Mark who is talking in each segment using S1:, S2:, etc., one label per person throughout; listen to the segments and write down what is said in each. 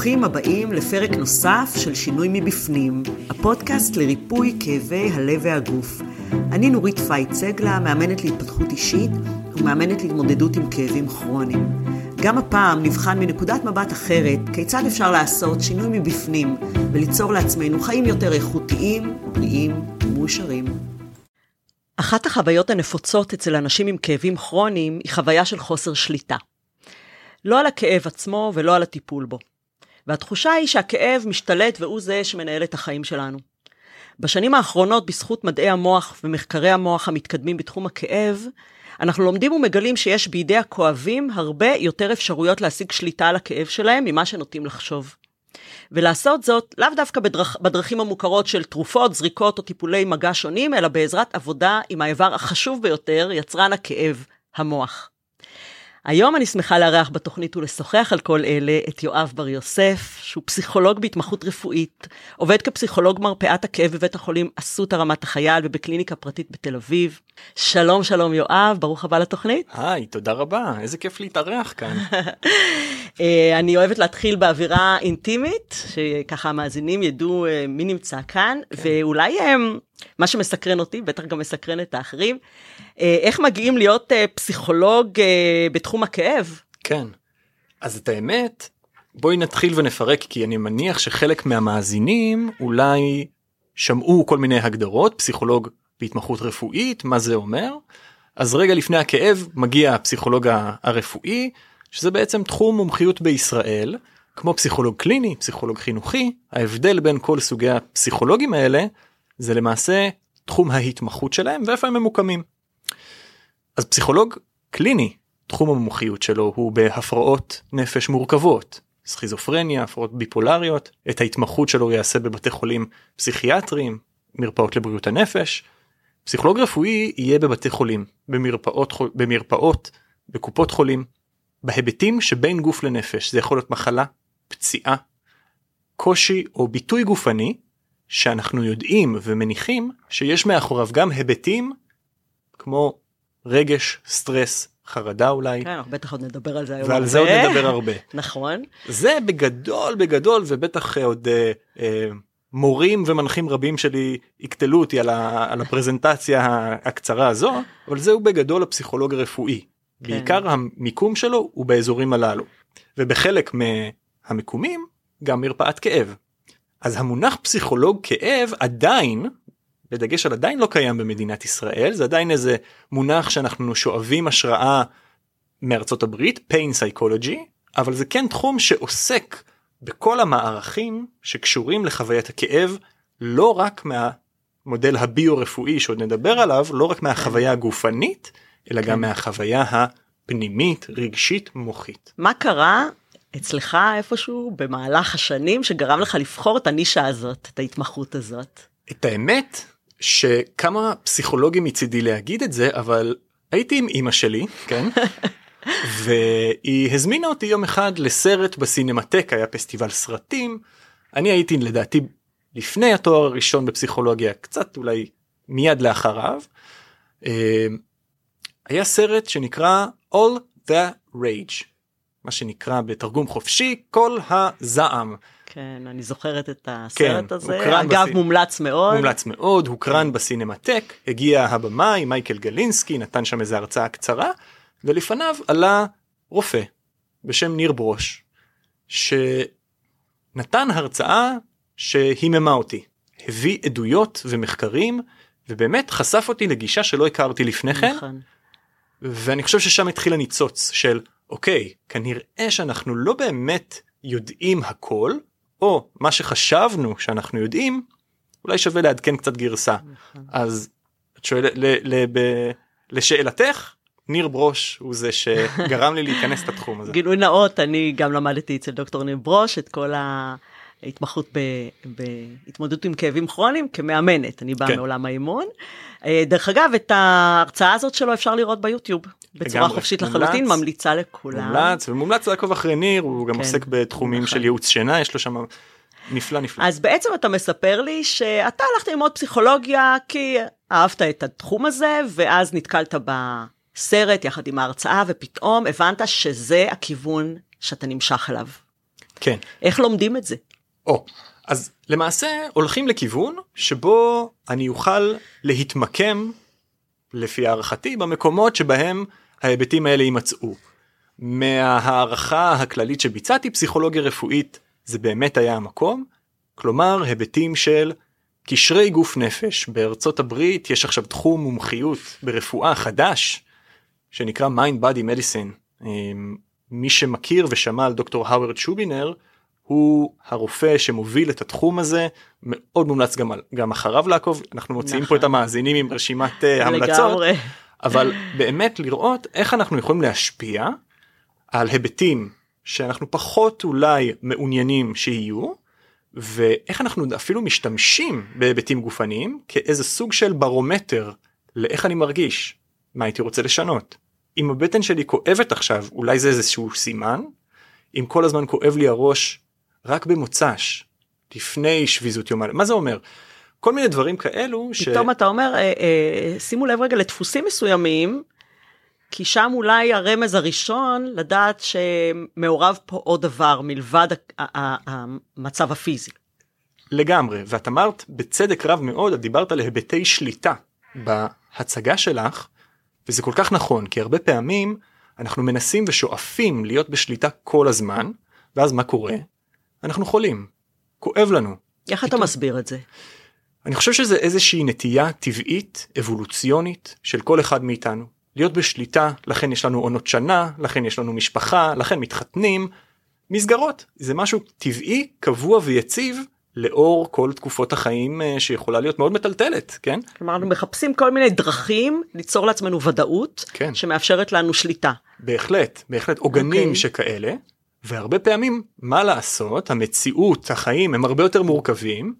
S1: ברוכים הבאים לפרק נוסף של שינוי מבפנים, הפודקאסט לריפוי כאבי הלב והגוף. אני נורית פייט סגלה, מאמנת להתפתחות אישית ומאמנת להתמודדות עם כאבים כרוניים. גם הפעם נבחן מנקודת מבט אחרת כיצד אפשר לעשות שינוי מבפנים וליצור לעצמנו חיים יותר איכותיים, בריאים ומאושרים. אחת החוויות הנפוצות אצל אנשים עם כאבים כרוניים היא חוויה של חוסר שליטה. לא על הכאב עצמו ולא על הטיפול בו. והתחושה היא שהכאב משתלט והוא זה שמנהל את החיים שלנו. בשנים האחרונות, בזכות מדעי המוח ומחקרי המוח המתקדמים בתחום הכאב, אנחנו לומדים ומגלים שיש בידי הכואבים הרבה יותר אפשרויות להשיג שליטה על הכאב שלהם ממה שנוטים לחשוב. ולעשות זאת לאו דווקא בדרכ, בדרכים המוכרות של תרופות, זריקות או טיפולי מגע שונים, אלא בעזרת עבודה עם האיבר החשוב ביותר, יצרן הכאב, המוח. היום אני שמחה לארח בתוכנית ולשוחח על כל אלה את יואב בר יוסף, שהוא פסיכולוג בהתמחות רפואית, עובד כפסיכולוג מרפאת הכאב בבית החולים אסותא רמת החייל ובקליניקה פרטית בתל אביב. שלום שלום יואב, ברוך הבא לתוכנית.
S2: היי, תודה רבה, איזה כיף להתארח כאן.
S1: אה, אני אוהבת להתחיל באווירה אינטימית, שככה המאזינים ידעו אה, מי נמצא כאן, כן. ואולי אה, מה שמסקרן אותי, בטח גם מסקרן את האחרים, איך מגיעים להיות פסיכולוג בתחום הכאב?
S2: כן, אז את האמת, בואי נתחיל ונפרק, כי אני מניח שחלק מהמאזינים אולי שמעו כל מיני הגדרות, פסיכולוג בהתמחות רפואית, מה זה אומר? אז רגע לפני הכאב מגיע הפסיכולוג הרפואי שזה בעצם תחום מומחיות בישראל, כמו פסיכולוג קליני, פסיכולוג חינוכי, ההבדל בין כל סוגי הפסיכולוגים האלה זה למעשה תחום ההתמחות שלהם ואיפה הם ממוקמים. אז פסיכולוג קליני, תחום המומחיות שלו הוא בהפרעות נפש מורכבות, סכיזופרניה, הפרעות ביפולריות, את ההתמחות שלו יעשה בבתי חולים פסיכיאטריים, מרפאות לבריאות הנפש. פסיכולוג רפואי יהיה בבתי חולים, במרפאות, במרפאות, בקופות חולים, בהיבטים שבין גוף לנפש זה יכול להיות מחלה, פציעה, קושי או ביטוי גופני שאנחנו יודעים ומניחים שיש מאחוריו גם היבטים כמו רגש, סטרס, חרדה אולי.
S1: כן, אנחנו בטח עוד נדבר על זה היום
S2: ועל. זה עוד נדבר הרבה.
S1: נכון.
S2: זה בגדול בגדול ובטח עוד אה, אה, מורים ומנחים רבים שלי יקטלו אותי על, ה, על הפרזנטציה הקצרה הזו, אבל זהו בגדול הפסיכולוג הרפואי. כן. בעיקר המיקום שלו הוא באזורים הללו ובחלק מהמיקומים גם מרפאת כאב. אז המונח פסיכולוג כאב עדיין בדגש על עדיין לא קיים במדינת ישראל זה עדיין איזה מונח שאנחנו שואבים השראה מארצות הברית pain psychology אבל זה כן תחום שעוסק בכל המערכים שקשורים לחוויית הכאב לא רק מהמודל הביו-רפואי שעוד נדבר עליו לא רק מהחוויה הגופנית אלא גם כן. מהחוויה הפנימית רגשית מוחית.
S1: מה קרה אצלך איפשהו במהלך השנים שגרם לך לבחור את הנישה הזאת את ההתמחות הזאת?
S2: את האמת שכמה פסיכולוגים מצידי להגיד את זה אבל הייתי עם אמא שלי כן והיא הזמינה אותי יום אחד לסרט בסינמטק היה פסטיבל סרטים אני הייתי לדעתי לפני התואר הראשון בפסיכולוגיה קצת אולי מיד לאחריו. אה, היה סרט שנקרא All the Rage, מה שנקרא בתרגום חופשי כל הזעם.
S1: כן, אני זוכרת את הסרט כן, הזה, אגב בסי... מומלץ מאוד.
S2: מומלץ מאוד, הוקרן כן. בסינמטק, הגיע הבמאי מייקל גלינסקי, נתן שם איזה הרצאה קצרה, ולפניו עלה רופא בשם ניר ברוש, שנתן הרצאה שהיממה אותי, הביא עדויות ומחקרים, ובאמת חשף אותי לגישה שלא הכרתי לפני כן. נכון. ואני חושב ששם התחיל הניצוץ של אוקיי כנראה שאנחנו לא באמת יודעים הכל או מה שחשבנו שאנחנו יודעים אולי שווה לעדכן קצת גרסה נכון. אז את שואלת לשאלתך ניר ברוש הוא זה שגרם לי להיכנס לתחום הזה.
S1: גילוי נאות אני גם למדתי אצל דוקטור ניר ברוש את כל ההתמחות בהתמודדות עם כאבים כרוניים כמאמנת אני באה כן. מעולם האימון. אה, דרך אגב את ההרצאה הזאת שלו אפשר לראות ביוטיוב בצורה חופשית לחלוטין ממליצה לכולם.
S2: מומלץ ומומלץ לעקוב אחרי ניר הוא גם כן, עוסק בתחומים נכון. של ייעוץ שינה יש לו שם נפלא נפלא.
S1: אז בעצם אתה מספר לי שאתה הלכת ללמוד פסיכולוגיה כי אהבת את התחום הזה ואז נתקלת בסרט יחד עם ההרצאה ופתאום הבנת שזה הכיוון שאתה נמשך אליו.
S2: כן.
S1: איך לומדים את זה?
S2: או, אז למעשה הולכים לכיוון שבו אני אוכל להתמקם לפי הערכתי במקומות שבהם ההיבטים האלה יימצאו. מההערכה הכללית שביצעתי פסיכולוגיה רפואית זה באמת היה המקום, כלומר היבטים של קשרי גוף נפש בארצות הברית יש עכשיו תחום מומחיות ברפואה חדש שנקרא mind body medicine אמ, מי שמכיר ושמע על דוקטור האוורד שובינר הוא הרופא שמוביל את התחום הזה מאוד מומלץ גם, גם אחריו לעקוב אנחנו מוציאים
S1: נכון.
S2: פה את המאזינים עם רשימת uh, המלצות. אבל באמת לראות איך אנחנו יכולים להשפיע על היבטים שאנחנו פחות אולי מעוניינים שיהיו ואיך אנחנו אפילו משתמשים בהיבטים גופניים כאיזה סוג של ברומטר לאיך אני מרגיש מה הייתי רוצה לשנות. אם הבטן שלי כואבת עכשיו אולי זה איזשהו סימן אם כל הזמן כואב לי הראש רק במוצ"ש לפני שביזות יום מה זה אומר כל מיני דברים כאלו ש...
S1: פתאום אתה אומר, אה, אה, שימו לב רגע לדפוסים מסוימים, כי שם אולי הרמז הראשון לדעת שמעורב פה עוד דבר מלבד המצב הפיזי.
S2: לגמרי ואת אמרת בצדק רב מאוד את דיברת על היבטי שליטה בהצגה שלך וזה כל כך נכון כי הרבה פעמים אנחנו מנסים ושואפים להיות בשליטה כל הזמן ואז מה קורה? אנחנו חולים כואב לנו
S1: איך אתה מסביר את זה?
S2: אני חושב שזה איזושהי נטייה טבעית אבולוציונית של כל אחד מאיתנו להיות בשליטה לכן יש לנו עונות שנה לכן יש לנו משפחה לכן מתחתנים מסגרות זה משהו טבעי קבוע ויציב לאור כל תקופות החיים אה, שיכולה להיות מאוד מטלטלת כן
S1: כלומר, אנחנו מחפשים כל מיני דרכים ליצור לעצמנו ודאות,
S2: כן.
S1: שמאפשרת לנו שליטה.
S2: בהחלט בהחלט עוגנים
S1: אוקיי.
S2: שכאלה והרבה פעמים מה לעשות המציאות החיים הם הרבה יותר מורכבים.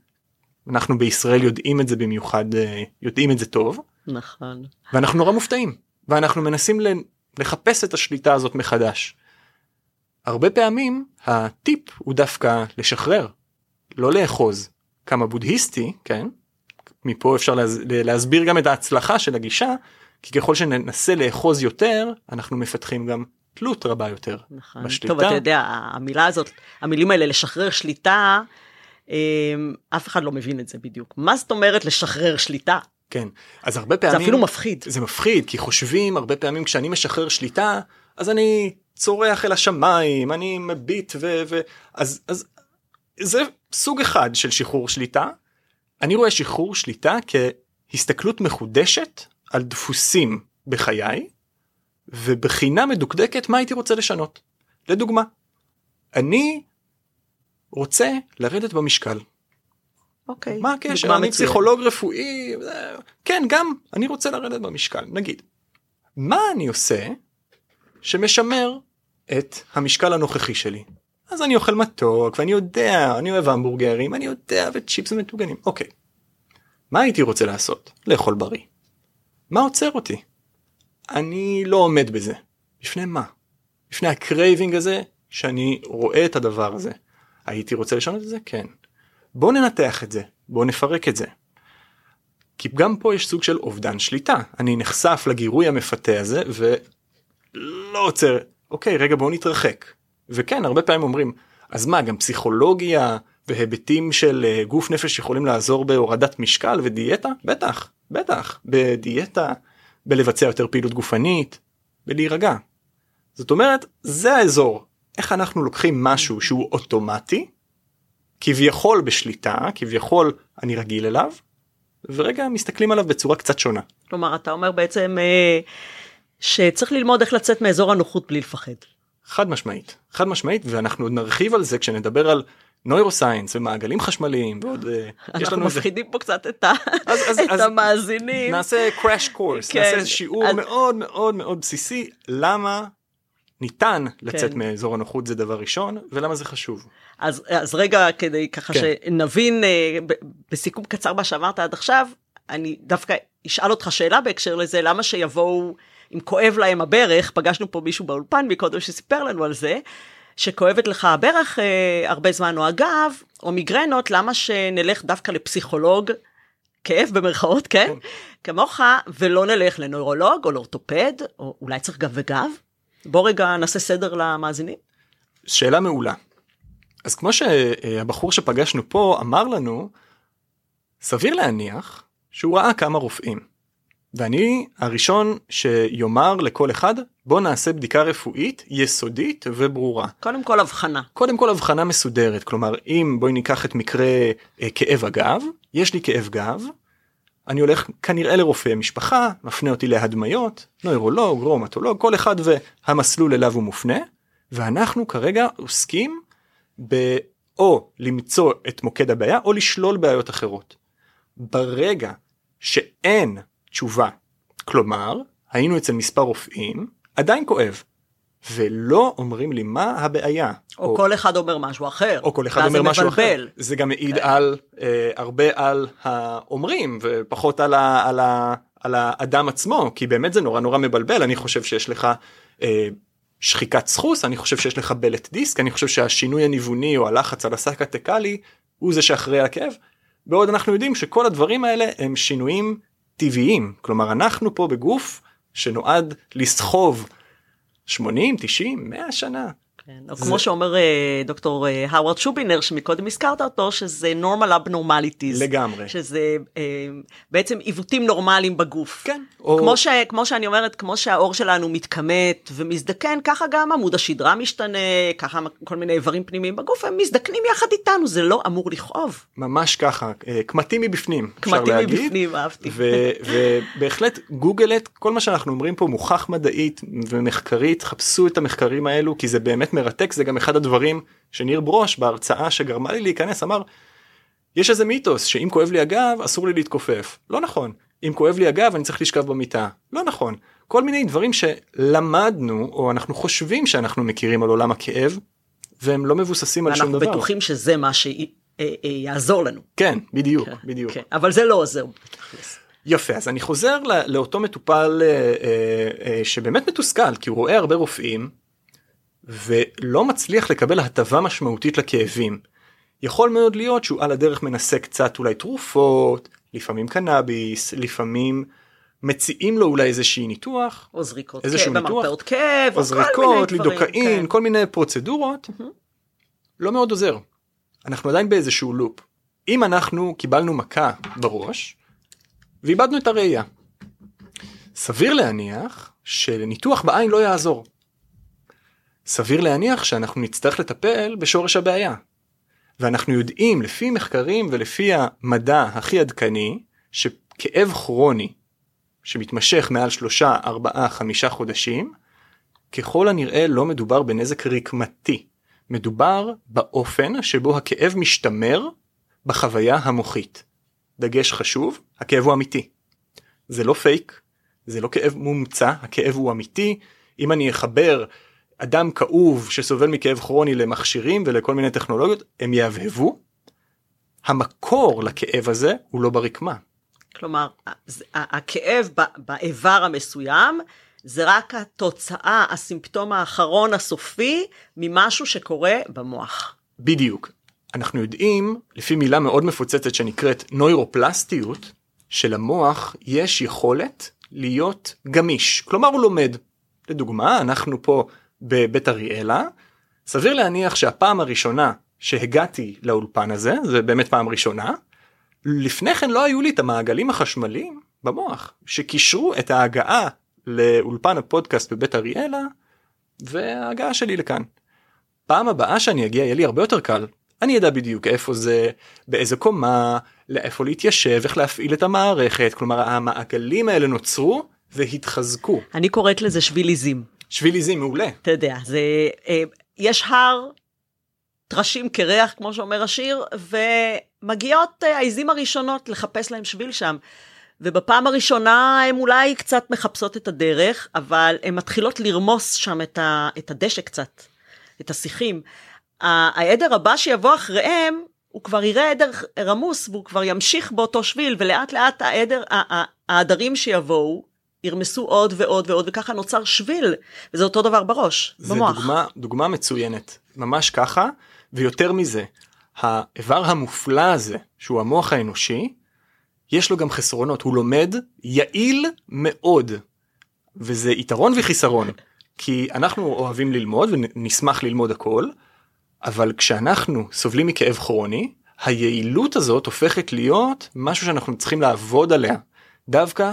S2: אנחנו בישראל יודעים את זה במיוחד אה, יודעים את זה טוב
S1: נכון.
S2: ואנחנו נורא מופתעים ואנחנו מנסים לחפש את השליטה הזאת מחדש. הרבה פעמים הטיפ הוא דווקא לשחרר לא לאחוז כמה בודהיסטי כן מפה אפשר להס- להסביר גם את ההצלחה של הגישה כי ככל שננסה לאחוז יותר אנחנו מפתחים גם תלות רבה יותר
S1: נכון.
S2: בשליטה.
S1: טוב, אתה יודע, המילה הזאת, המילים האלה לשחרר שליטה, אמ, אף אחד לא מבין את זה בדיוק. מה זאת אומרת לשחרר שליטה?
S2: כן אז הרבה פעמים
S1: זה אפילו מפחיד.
S2: זה מפחיד כי חושבים הרבה פעמים כשאני משחרר שליטה אז אני צורח אל השמיים אני מביט ו... ו... אז, אז זה סוג אחד של שחרור שליטה. אני רואה שחרור שליטה כהסתכלות מחודשת על דפוסים בחיי ובחינה מדוקדקת מה הייתי רוצה לשנות. לדוגמה, אני רוצה לרדת במשקל.
S1: אוקיי.
S2: מה הקשר? אני
S1: מצוינת.
S2: פסיכולוג רפואי, כן, גם אני רוצה לרדת במשקל, נגיד. מה אני עושה שמשמר את המשקל הנוכחי שלי? אז אני אוכל מתוק, ואני יודע, אני אוהב המבורגרים, אני יודע, וצ'יפס מטוגנים, אוקיי. מה הייתי רוצה לעשות? לאכול בריא. מה עוצר אותי? אני לא עומד בזה. בפני מה? בפני ה craving הזה, שאני רואה את הדבר הזה. הייתי רוצה לשנות את זה? כן. בואו ננתח את זה, בואו נפרק את זה. כי גם פה יש סוג של אובדן שליטה. אני נחשף לגירוי המפתה הזה ולא עוצר, אוקיי, רגע בואו נתרחק. וכן, הרבה פעמים אומרים, אז מה, גם פסיכולוגיה והיבטים של אה, גוף נפש יכולים לעזור בהורדת משקל ודיאטה? בטח, בטח, בדיאטה, בלבצע יותר פעילות גופנית, בלהירגע. זאת אומרת, זה האזור. איך אנחנו לוקחים משהו שהוא אוטומטי, כביכול בשליטה, כביכול אני רגיל אליו, ורגע מסתכלים עליו בצורה קצת שונה.
S1: כלומר, אתה אומר בעצם אה, שצריך ללמוד איך לצאת מאזור הנוחות בלי לפחד.
S2: חד משמעית, חד משמעית, ואנחנו עוד נרחיב על זה כשנדבר על נוירוסיינס ומעגלים חשמליים ועוד אה, יש לנו
S1: מפחידים פה קצת את, ה...
S2: אז- אז-
S1: את
S2: אז
S1: המאזינים.
S2: נעשה crash course,
S1: כן,
S2: נעשה שיעור
S1: אז-
S2: מאוד מאוד מאוד בסיסי למה ניתן לצאת
S1: כן.
S2: מאזור הנוחות זה דבר ראשון ולמה זה חשוב.
S1: אז, אז רגע כדי ככה
S2: כן.
S1: שנבין אה, ב- בסיכום קצר מה שאמרת עד עכשיו, אני דווקא אשאל אותך שאלה בהקשר לזה, למה שיבואו, אם כואב להם הברך, פגשנו פה מישהו באולפן מקודם שסיפר לנו על זה, שכואבת לך הברך אה, הרבה זמן או הגב, או מיגרנות, למה שנלך דווקא לפסיכולוג, כאב במרכאות, כן?
S2: כן.
S1: כמוך, ולא נלך לנוירולוג או לאורתופד, או אולי צריך גב וגב? בוא רגע נעשה סדר למאזינים.
S2: שאלה מעולה. אז כמו שהבחור שפגשנו פה אמר לנו, סביר להניח שהוא ראה כמה רופאים. ואני הראשון שיאמר לכל אחד בוא נעשה בדיקה רפואית יסודית וברורה.
S1: קודם כל הבחנה.
S2: קודם כל הבחנה מסודרת כלומר אם בואי ניקח את מקרה אה, כאב הגב יש לי כאב גב. אני הולך כנראה לרופא משפחה מפנה אותי להדמיות נוירולוג רומטולוג כל אחד והמסלול אליו הוא מופנה ואנחנו כרגע עוסקים באו למצוא את מוקד הבעיה או לשלול בעיות אחרות. ברגע שאין תשובה. כלומר, היינו אצל מספר רופאים, עדיין כואב. ולא אומרים לי מה הבעיה.
S1: או, או כל אחד אומר משהו אחר.
S2: או כל אחד אומר משהו מבלבל. אחר. זה גם מעיד כן. על אה, הרבה על האומרים ופחות על, ה, על, ה, על האדם עצמו כי באמת זה נורא נורא מבלבל אני חושב שיש לך אה, שחיקת סחוס אני חושב שיש לך בלט דיסק אני חושב שהשינוי הניווני או הלחץ על השק הטקלי הוא זה שאחראי הכאב. בעוד אנחנו יודעים שכל הדברים האלה הם שינויים טבעיים. כלומר אנחנו פה בגוף שנועד לסחוב 80 90 100 שנה
S1: כן, או זה... כמו שאומר אה, דוקטור אה, שובינר שמקודם הזכרת אותו שזה normal abnormalities.
S2: לגמרי.
S1: שזה אה, בעצם עיוותים נורמליים בגוף.
S2: כן.
S1: או... כמו, ש, כמו שאני אומרת כמו שהאור שלנו מתכמת ומזדקן ככה גם עמוד השדרה משתנה ככה כל מיני איברים פנימיים בגוף הם מזדקנים יחד איתנו זה לא אמור לכאוב.
S2: ממש ככה. קמטים מבפנים
S1: קמטים מבפנים אהבתי.
S2: ו, ובהחלט גוגלת כל מה שאנחנו אומרים פה מוכח מדעית ומחקרית חפשו את המחקרים האלו כי זה באמת מרתק זה גם אחד הדברים שניר ברוש בהרצאה שגרמה לי להיכנס אמר יש איזה מיתוס שאם כואב לי הגב אסור לי להתכופף לא נכון אם כואב לי הגב אני צריך לשכב במיטה לא נכון כל מיני דברים שלמדנו או אנחנו חושבים שאנחנו מכירים על עולם הכאב והם לא מבוססים על שום דבר.
S1: אנחנו בטוחים שזה מה שיעזור לנו.
S2: כן בדיוק כן, בדיוק. כן,
S1: אבל זה לא עוזר.
S2: יפה אז אני חוזר לאותו מטופל אה, אה, אה, שבאמת מתוסכל כי הוא רואה הרבה רופאים ולא מצליח לקבל הטבה משמעותית לכאבים. יכול מאוד להיות שהוא על הדרך מנסה קצת אולי תרופות, לפעמים קנאביס, לפעמים מציעים לו אולי איזשהי ניתוח,
S1: או זריקות כאב, במרפאות כאב,
S2: או זריקות, לידוקאין, כן. כל מיני פרוצדורות, mm-hmm. לא מאוד עוזר. אנחנו עדיין באיזשהו לופ. אם אנחנו קיבלנו מכה בראש ואיבדנו את הראייה, סביר להניח שניתוח בעין לא יעזור. סביר להניח שאנחנו נצטרך לטפל בשורש הבעיה. ואנחנו יודעים לפי מחקרים ולפי המדע הכי עדכני שכאב כרוני שמתמשך מעל שלושה ארבעה חמישה חודשים ככל הנראה לא מדובר בנזק רקמתי מדובר באופן שבו הכאב משתמר בחוויה המוחית. דגש חשוב הכאב הוא אמיתי. זה לא פייק זה לא כאב מומצא הכאב הוא אמיתי אם אני אחבר אדם כאוב שסובל מכאב כרוני למכשירים ולכל מיני טכנולוגיות הם יהבהבו. המקור לכאב הזה הוא לא ברקמה.
S1: כלומר הכאב באיבר המסוים זה רק התוצאה הסימפטום האחרון הסופי ממשהו שקורה במוח.
S2: בדיוק. אנחנו יודעים לפי מילה מאוד מפוצצת שנקראת נוירופלסטיות שלמוח יש יכולת להיות גמיש כלומר הוא לומד. לדוגמה אנחנו פה בבית אריאלה, סביר להניח שהפעם הראשונה שהגעתי לאולפן הזה, זה באמת פעם ראשונה, לפני כן לא היו לי את המעגלים החשמליים במוח שקישרו את ההגעה לאולפן הפודקאסט בבית אריאלה וההגעה שלי לכאן. פעם הבאה שאני אגיע יהיה לי הרבה יותר קל. אני אדע בדיוק איפה זה, באיזה קומה, לאיפה להתיישב, איך להפעיל את המערכת, כלומר המעגלים האלה נוצרו והתחזקו.
S1: אני קוראת לזה שביליזם.
S2: שביל עיזים מעולה.
S1: אתה יודע, זה, אה, יש הר, טרשים קרח, כמו שאומר השיר, ומגיעות אה, העיזים הראשונות לחפש להם שביל שם. ובפעם הראשונה הן אולי קצת מחפשות את הדרך, אבל הן מתחילות לרמוס שם את, ה, את הדשא קצת, את השיחים. העדר הבא שיבוא אחריהם, הוא כבר יראה עדר רמוס והוא כבר ימשיך באותו שביל, ולאט לאט העדר, העדרים שיבואו ירמסו עוד ועוד ועוד וככה נוצר שביל וזה אותו דבר בראש
S2: זה
S1: במוח.
S2: דוגמה דוגמה מצוינת ממש ככה ויותר מזה האיבר המופלא הזה שהוא המוח האנושי יש לו גם חסרונות הוא לומד יעיל מאוד וזה יתרון וחיסרון כי אנחנו אוהבים ללמוד ונשמח ללמוד הכל אבל כשאנחנו סובלים מכאב כרוני, היעילות הזאת הופכת להיות משהו שאנחנו צריכים לעבוד עליה. דווקא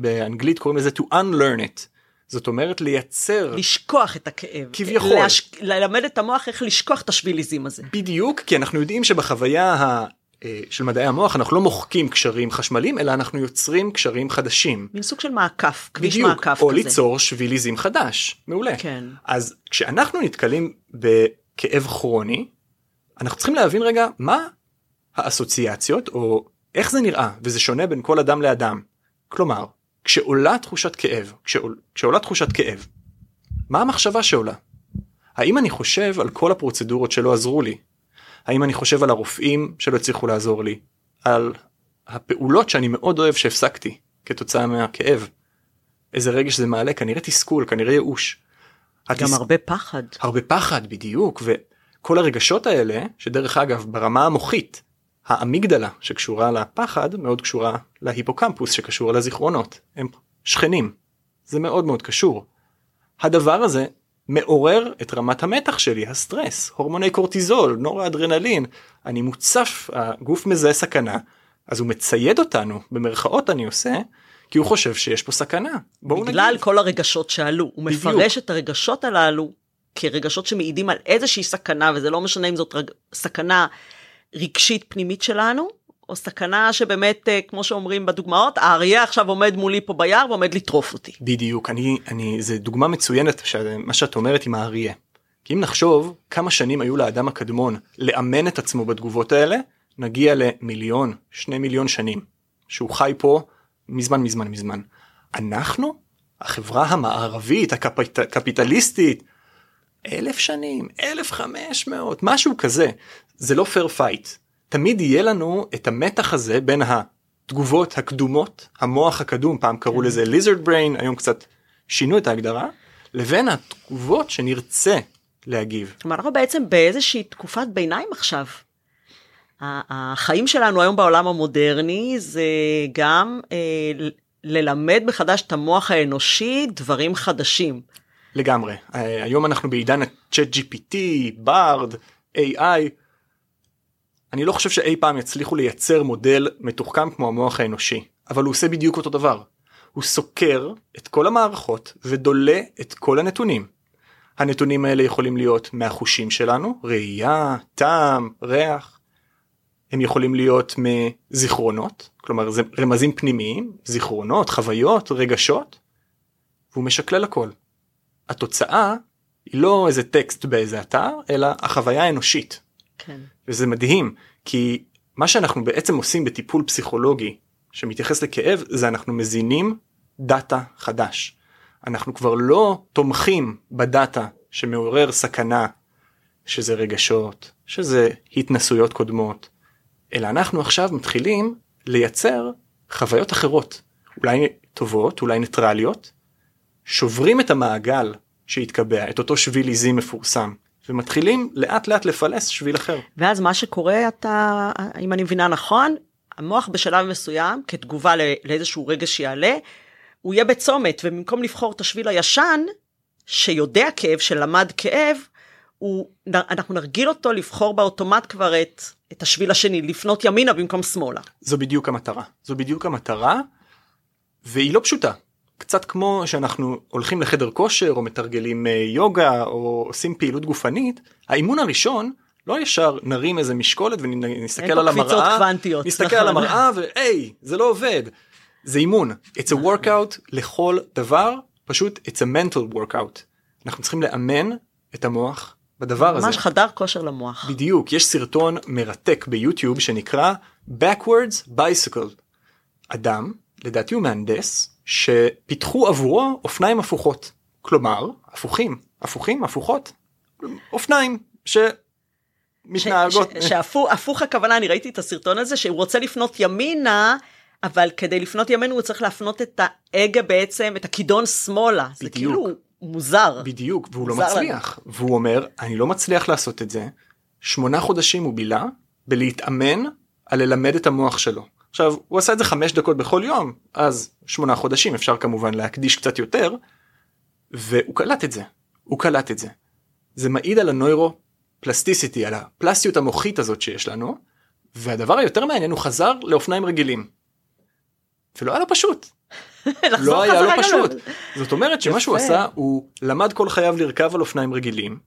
S2: באנגלית קוראים לזה to unlearn it. זאת אומרת לייצר
S1: לשכוח את הכאב
S2: כביכול
S1: להש... ללמד את המוח איך לשכוח את השביליזם הזה
S2: בדיוק כי אנחנו יודעים שבחוויה ה... אה, של מדעי המוח אנחנו לא מוחקים קשרים חשמליים אלא אנחנו יוצרים קשרים חדשים.
S1: מין סוג של מעקף, כביש
S2: בדיוק,
S1: מעקף
S2: או
S1: כזה.
S2: ליצור שביליזם חדש, מעולה.
S1: כן.
S2: אז כשאנחנו נתקלים בכאב כרוני, אנחנו צריכים להבין רגע מה האסוציאציות או איך זה נראה וזה שונה בין כל אדם לאדם. כלומר, כשעולה תחושת כאב, כשעול, כשעולה תחושת כאב, מה המחשבה שעולה? האם אני חושב על כל הפרוצדורות שלא עזרו לי? האם אני חושב על הרופאים שלא הצליחו לעזור לי? על הפעולות שאני מאוד אוהב שהפסקתי כתוצאה מהכאב? איזה רגש זה מעלה? כנראה תסכול, כנראה ייאוש.
S1: גם
S2: התס...
S1: הרבה פחד.
S2: הרבה פחד בדיוק וכל הרגשות האלה שדרך אגב ברמה המוחית האמיגדלה שקשורה לפחד מאוד קשורה להיפוקמפוס שקשור לזיכרונות הם שכנים זה מאוד מאוד קשור. הדבר הזה מעורר את רמת המתח שלי הסטרס הורמוני קורטיזול נורא אדרנלין אני מוצף הגוף מזהה סכנה אז הוא מצייד אותנו במרכאות אני עושה כי הוא חושב שיש פה סכנה. בואו
S1: בגלל
S2: נגיד.
S1: כל הרגשות שעלו. הוא
S2: בדיוק.
S1: מפרש את הרגשות הללו כרגשות שמעידים על איזושהי סכנה, וזה לא משנה אם זאת רג... סכנה רגשית פנימית שלנו, או סכנה שבאמת, אה, כמו שאומרים בדוגמאות, האריה עכשיו עומד מולי פה ביער ועומד לטרוף אותי.
S2: בדיוק אני אני זה דוגמה מצוינת מה שאת אומרת עם האריה. כי אם נחשוב כמה שנים היו לאדם הקדמון לאמן את עצמו בתגובות האלה נגיע למיליון שני מיליון שנים שהוא חי פה מזמן מזמן מזמן. אנחנו החברה המערבית הקפיטליסטית אלף שנים אלף חמש מאות משהו כזה זה לא fair fight תמיד יהיה לנו את המתח הזה בין התגובות הקדומות המוח הקדום פעם קראו לזה lizard brain היום קצת שינו את ההגדרה לבין התגובות שנרצה להגיב.
S1: כלומר, אנחנו בעצם באיזושהי תקופת ביניים עכשיו. החיים שלנו היום בעולם המודרני זה גם אה, ללמד מחדש את המוח האנושי דברים חדשים.
S2: לגמרי אה, היום אנחנו בעידן ה-chat GPT, ברד, AI. אני לא חושב שאי פעם יצליחו לייצר מודל מתוחכם כמו המוח האנושי אבל הוא עושה בדיוק אותו דבר. הוא סוקר את כל המערכות ודולה את כל הנתונים. הנתונים האלה יכולים להיות מהחושים שלנו ראייה טעם ריח. הם יכולים להיות מזיכרונות כלומר רמזים פנימיים זיכרונות חוויות רגשות. והוא משקלל הכל. התוצאה היא לא איזה טקסט באיזה אתר אלא החוויה האנושית
S1: כן.
S2: וזה מדהים כי מה שאנחנו בעצם עושים בטיפול פסיכולוגי שמתייחס לכאב זה אנחנו מזינים דאטה חדש. אנחנו כבר לא תומכים בדאטה שמעורר סכנה שזה רגשות שזה התנסויות קודמות אלא אנחנו עכשיו מתחילים לייצר חוויות אחרות אולי טובות אולי ניטרליות שוברים את המעגל שהתקבע את אותו שביל עיזים מפורסם ומתחילים לאט לאט לפלס שביל אחר.
S1: ואז מה שקורה, אתה, אם אני מבינה נכון, המוח בשלב מסוים, כתגובה לא- לאיזשהו רגע שיעלה, הוא יהיה בצומת, ובמקום לבחור את השביל הישן, שיודע כאב, שלמד כאב, הוא, אנחנו נרגיל אותו לבחור באוטומט כבר את, את השביל השני, לפנות ימינה במקום שמאלה.
S2: זו בדיוק המטרה זו בדיוק המטרה והיא לא פשוטה קצת כמו שאנחנו הולכים לחדר כושר או מתרגלים אה, יוגה או עושים פעילות גופנית האימון הראשון לא ישר נרים איזה משקולת ונסתכל על המראה
S1: קוונטיות,
S2: נסתכל
S1: נכון.
S2: על המראה והי זה לא עובד. זה אימון. It's a workout לכל דבר פשוט it's a mental workout. אנחנו צריכים לאמן את המוח בדבר הזה.
S1: ממש חדר כושר למוח.
S2: בדיוק. יש סרטון מרתק ביוטיוב שנקרא backwards bicycle. אדם לדעתי הוא מהנדס שפיתחו עבורו אופניים הפוכות כלומר הפוכים הפוכים הפוכות אופניים
S1: ש- שהפוך הפוך הכוונה, אני ראיתי את הסרטון הזה, שהוא רוצה לפנות ימינה, אבל כדי לפנות ימינה הוא צריך להפנות את ההגה בעצם, את הכידון שמאלה. זה
S2: בדיוק.
S1: כאילו מוזר.
S2: בדיוק והוא לא
S1: מוזר לנו.
S2: מצליח והוא אומר אני לא מצליח לעשות את זה שמונה חודשים הוא בילה בלהתאמן על ללמד את המוח שלו. עכשיו הוא עשה את זה חמש דקות בכל יום אז שמונה חודשים אפשר כמובן להקדיש קצת יותר והוא קלט את זה הוא קלט את זה. זה מעיד על הנוירו הפלסטיסיטי, על הפלסטיות המוחית הזאת שיש לנו, והדבר היותר מעניין הוא חזר לאופניים רגילים. ולא היה לו פשוט. לא היה לו פשוט. זאת אומרת שמה שהוא עשה הוא למד כל חייו לרכב על אופניים רגילים,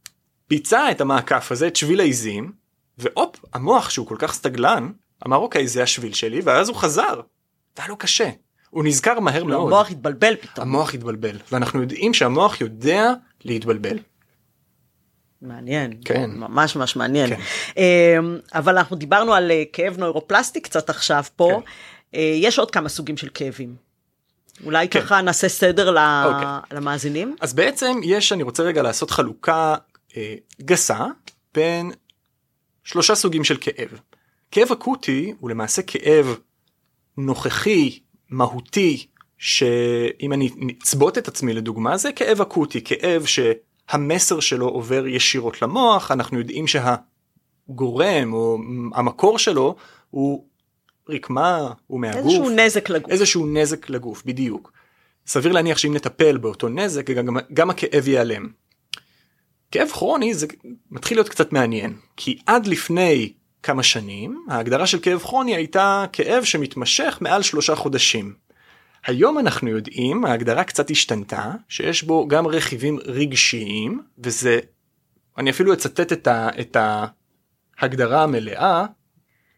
S2: ביצע את המעקף הזה, את שביל העיזים, והופ, המוח שהוא כל כך סטגלן, אמר אוקיי זה השביל שלי, ואז הוא חזר. והיה לו קשה. הוא נזכר מהר מאוד.
S1: המוח התבלבל פתאום.
S2: המוח התבלבל, ואנחנו יודעים שהמוח יודע להתבלבל.
S1: מעניין,
S2: כן.
S1: ממש ממש מעניין.
S2: כן.
S1: אמ, אבל אנחנו דיברנו על אה, כאב נוירופלסטי קצת עכשיו פה.
S2: כן.
S1: אה, יש עוד כמה סוגים של כאבים. אולי
S2: כן.
S1: ככה נעשה סדר ל-
S2: אוקיי.
S1: למאזינים.
S2: אז בעצם יש, אני רוצה רגע לעשות חלוקה אה, גסה בין שלושה סוגים של כאב. כאב אקוטי הוא למעשה כאב נוכחי, מהותי, שאם אני אצבות את עצמי לדוגמה, זה כאב אקוטי, כאב שהמסר שלו עובר ישירות למוח, אנחנו יודעים שהגורם או המקור שלו הוא רקמה, הוא מהגוף.
S1: איזשהו נזק לגוף.
S2: איזשהו נזק לגוף, בדיוק. סביר להניח שאם נטפל באותו נזק, גם, גם הכאב ייעלם. כאב כרוני זה מתחיל להיות קצת מעניין, כי עד לפני כמה שנים, ההגדרה של כאב כרוני הייתה כאב שמתמשך מעל שלושה חודשים. היום אנחנו יודעים, ההגדרה קצת השתנתה, שיש בו גם רכיבים רגשיים, וזה, אני אפילו אצטט את, ה, את ההגדרה המלאה,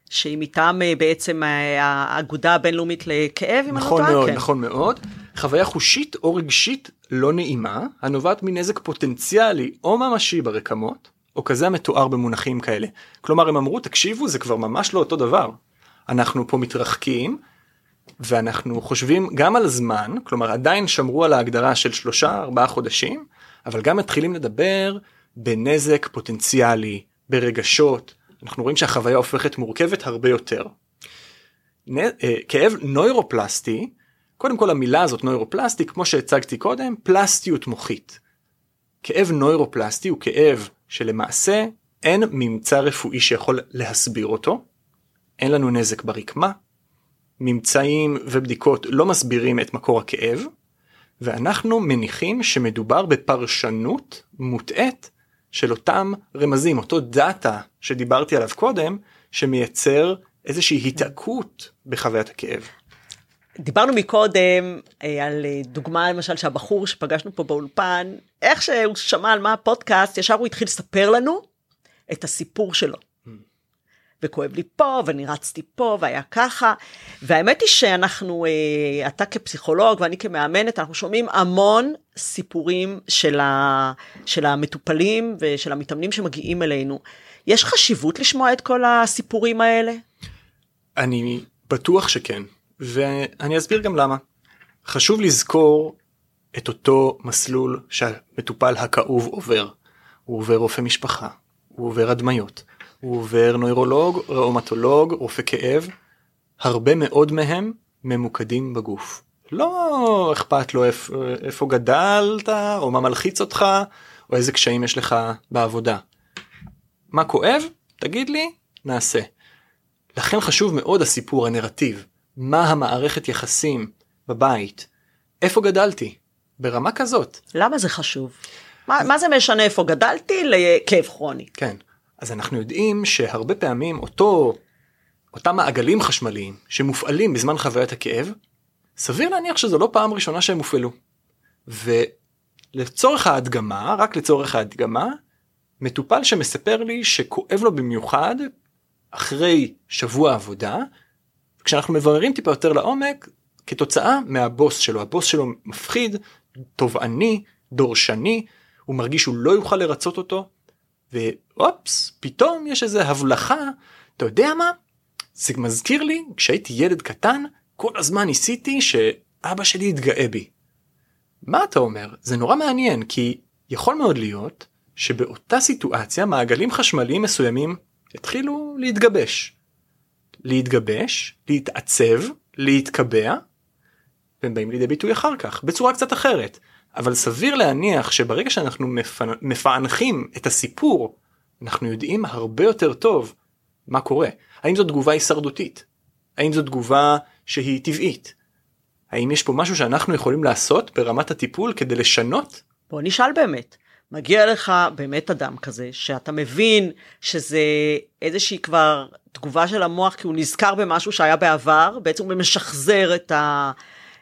S1: שהיא מטעם אה, בעצם אה, האגודה הבינלאומית לכאב, אם אני לא
S2: נכון
S1: טועה.
S2: מאוד,
S1: כן.
S2: נכון מאוד. חוויה חושית או רגשית לא נעימה, הנובעת מנזק פוטנציאלי או ממשי ברקמות, או כזה המתואר במונחים כאלה. כלומר הם אמרו תקשיבו זה כבר ממש לא אותו דבר. אנחנו פה מתרחקים ואנחנו חושבים גם על הזמן, כלומר עדיין שמרו על ההגדרה של שלושה ארבעה חודשים, אבל גם מתחילים לדבר בנזק פוטנציאלי, ברגשות, אנחנו רואים שהחוויה הופכת מורכבת הרבה יותר. נ- אה, כאב נוירופלסטי, קודם כל המילה הזאת נוירופלסטי, כמו שהצגתי קודם, פלסטיות מוחית. כאב נוירופלסטי הוא כאב שלמעשה אין ממצא רפואי שיכול להסביר אותו, אין לנו נזק ברקמה, ממצאים ובדיקות לא מסבירים את מקור הכאב, ואנחנו מניחים שמדובר בפרשנות מוטעית של אותם רמזים, אותו דאטה שדיברתי עליו קודם, שמייצר איזושהי התעקות בחוויית הכאב.
S1: דיברנו מקודם אה, על אה, דוגמה למשל שהבחור שפגשנו פה באולפן, איך שהוא שמע על מה הפודקאסט, ישר הוא התחיל לספר לנו את הסיפור שלו. וכואב לי פה, ואני רצתי פה, והיה ככה. והאמת היא שאנחנו, אה, אתה כפסיכולוג ואני כמאמנת, אנחנו שומעים המון סיפורים של, ה, של המטופלים ושל המתאמנים שמגיעים אלינו. יש חשיבות לשמוע את כל הסיפורים האלה?
S2: אני בטוח שכן, ואני אסביר גם למה. חשוב לזכור את אותו מסלול שהמטופל הכאוב עובר. הוא עובר רופא משפחה, הוא עובר הדמיות, הוא עובר נוירולוג, ראומטולוג, רופא כאב. הרבה מאוד מהם ממוקדים בגוף. לא אכפת לו איפה, איפה גדלת, או מה מלחיץ אותך, או איזה קשיים יש לך בעבודה. מה כואב? תגיד לי, נעשה. לכן חשוב מאוד הסיפור, הנרטיב. מה המערכת יחסים בבית? איפה גדלתי? ברמה כזאת.
S1: למה זה חשוב? מה, מה זה משנה איפה גדלתי לכאב כרוני?
S2: כן. אז אנחנו יודעים שהרבה פעמים אותו, אותם מעגלים חשמליים שמופעלים בזמן חוויית הכאב, סביר להניח שזו לא פעם ראשונה שהם הופעלו. ולצורך ההדגמה, רק לצורך ההדגמה, מטופל שמספר לי שכואב לו במיוחד אחרי שבוע עבודה, כשאנחנו מבררים טיפה יותר לעומק, כתוצאה מהבוס שלו, הבוס שלו מפחיד, תובעני, דורשני, הוא מרגיש שהוא לא יוכל לרצות אותו, ואופס, פתאום יש איזה הבלחה, אתה יודע מה? זה מזכיר לי, כשהייתי ילד קטן, כל הזמן ניסיתי שאבא שלי יתגאה בי. מה אתה אומר? זה נורא מעניין, כי יכול מאוד להיות שבאותה סיטואציה מעגלים חשמליים מסוימים התחילו להתגבש. להתגבש, להתעצב, להתקבע, והם באים לידי ביטוי אחר כך, בצורה קצת אחרת. אבל סביר להניח שברגע שאנחנו מפענ... מפענחים את הסיפור, אנחנו יודעים הרבה יותר טוב מה קורה. האם זו תגובה הישרדותית? האם זו תגובה שהיא טבעית? האם יש פה משהו שאנחנו יכולים לעשות ברמת הטיפול כדי לשנות?
S1: בוא נשאל באמת, מגיע לך באמת אדם כזה, שאתה מבין שזה איזושהי כבר תגובה של המוח, כי הוא נזכר במשהו שהיה בעבר, בעצם הוא משחזר את, ה,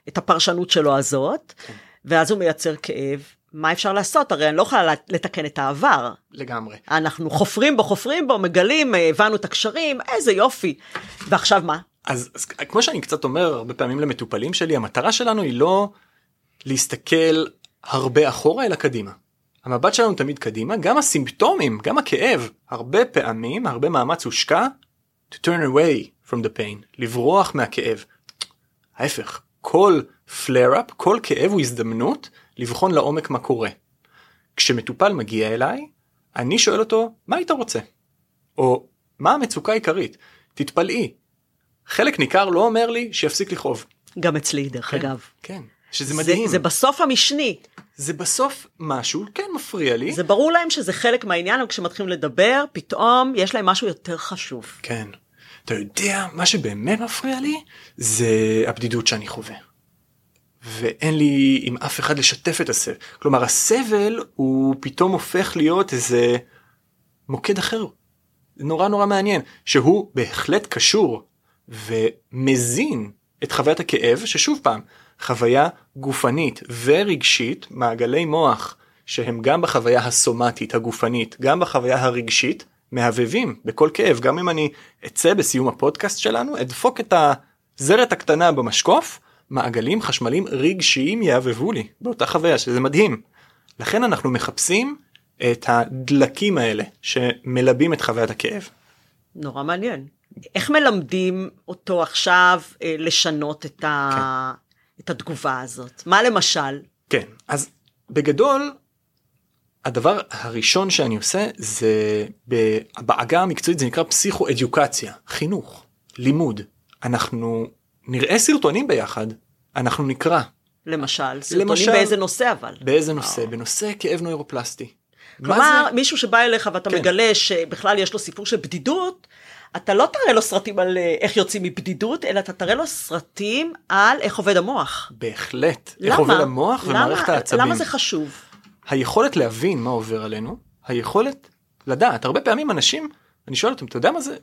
S1: את הפרשנות שלו הזאת, כן. ואז הוא מייצר כאב. מה אפשר לעשות? הרי אני לא יכולה לתקן את העבר.
S2: לגמרי.
S1: אנחנו חופרים בו, חופרים בו, מגלים, הבנו את הקשרים, איזה יופי. ועכשיו מה?
S2: אז, אז כמו שאני קצת אומר הרבה פעמים למטופלים שלי, המטרה שלנו היא לא להסתכל הרבה אחורה אלא קדימה. המבט שלנו תמיד קדימה, גם הסימפטומים, גם הכאב, הרבה פעמים, הרבה מאמץ הושקע to turn away from the pain, לברוח מהכאב. ההפך, כל flare up, כל כאב הוא הזדמנות לבחון לעומק מה קורה. כשמטופל מגיע אליי, אני שואל אותו, מה היית רוצה? או, מה המצוקה העיקרית? תתפלאי. חלק ניכר לא אומר לי שיפסיק לכאוב.
S1: גם אצלי, דרך
S2: כן,
S1: אגב.
S2: כן, שזה מדהים.
S1: זה, זה בסוף המשני.
S2: זה בסוף משהו, כן מפריע לי.
S1: זה ברור להם שזה חלק מהעניין, אבל כשמתחילים לדבר, פתאום יש להם משהו יותר חשוב.
S2: כן. אתה יודע, מה שבאמת מפריע לי, זה הבדידות שאני חווה. ואין לי עם אף אחד לשתף את הסבל. כלומר, הסבל הוא פתאום הופך להיות איזה מוקד אחר. נורא נורא מעניין, שהוא בהחלט קשור ומזין את חוויית הכאב, ששוב פעם, חוויה גופנית ורגשית, מעגלי מוח שהם גם בחוויה הסומטית הגופנית, גם בחוויה הרגשית, מהבהבים בכל כאב. גם אם אני אצא בסיום הפודקאסט שלנו, אדפוק את הזרת הקטנה במשקוף, מעגלים חשמליים רגשיים יהבבו לי באותה חוויה, שזה מדהים. לכן אנחנו מחפשים את הדלקים האלה שמלבים את חוויית הכאב.
S1: נורא מעניין. איך מלמדים אותו עכשיו אה, לשנות את, ה... כן. את התגובה הזאת? מה למשל?
S2: כן, אז בגדול, הדבר הראשון שאני עושה זה בעגה המקצועית זה נקרא פסיכו-אדיוקציה, חינוך, לימוד. אנחנו נראה סרטונים ביחד, אנחנו נקרא.
S1: למשל, סרטונים למשל, באיזה נושא אבל?
S2: באיזה נושא? בנושא כאב נוירופלסטי.
S1: כלומר, זה... מישהו שבא אליך ואתה כן. מגלה שבכלל יש לו סיפור של בדידות, אתה לא תראה לו סרטים על אה, איך יוצאים מבדידות, אלא אתה תראה לו סרטים על איך עובד המוח.
S2: בהחלט. למה? איך עובד המוח למה? ומערכת העצבים.
S1: למה זה חשוב?
S2: היכולת להבין מה עובר עלינו, היכולת לדעת. הרבה פעמים אנשים, אני שואל אותם, אתה יודע מה זה,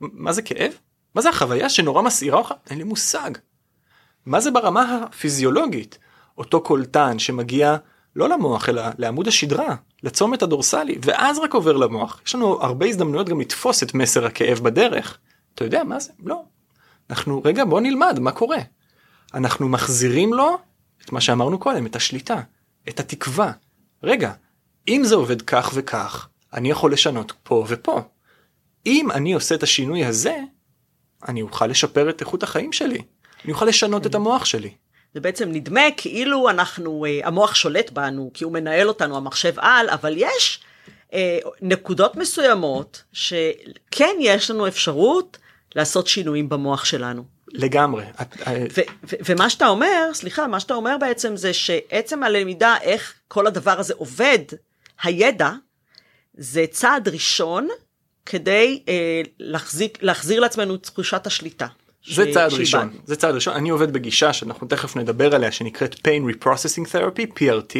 S2: מה זה כאב? מה זה החוויה שנורא מסעירה אותך? אין לי מושג. מה זה ברמה הפיזיולוגית? אותו קולטן שמגיע לא למוח אלא לעמוד השדרה, לצומת הדורסלי, ואז רק עובר למוח. יש לנו הרבה הזדמנויות גם לתפוס את מסר הכאב בדרך. אתה יודע מה זה? לא. אנחנו, רגע בוא נלמד מה קורה. אנחנו מחזירים לו את מה שאמרנו קודם, את השליטה, את התקווה. רגע, אם זה עובד כך וכך, אני יכול לשנות פה ופה. אם אני עושה את השינוי הזה, אני אוכל לשפר את איכות החיים שלי. אני אוכל לשנות את המוח שלי.
S1: זה בעצם נדמה כאילו אנחנו, אה, המוח שולט בנו, כי הוא מנהל אותנו, המחשב על, אבל יש אה, נקודות מסוימות שכן יש לנו אפשרות לעשות שינויים במוח שלנו.
S2: לגמרי.
S1: ומה שאתה אומר, סליחה, מה שאתה אומר בעצם זה שעצם הלמידה איך כל הדבר הזה עובד, הידע, זה צעד ראשון כדי אה, להחזיר, להחזיר לעצמנו את תחושת השליטה.
S2: זה צעד ראשון, זה צעד ראשון, אני עובד בגישה שאנחנו תכף נדבר עליה שנקראת pain reprocessing therapy, PRT,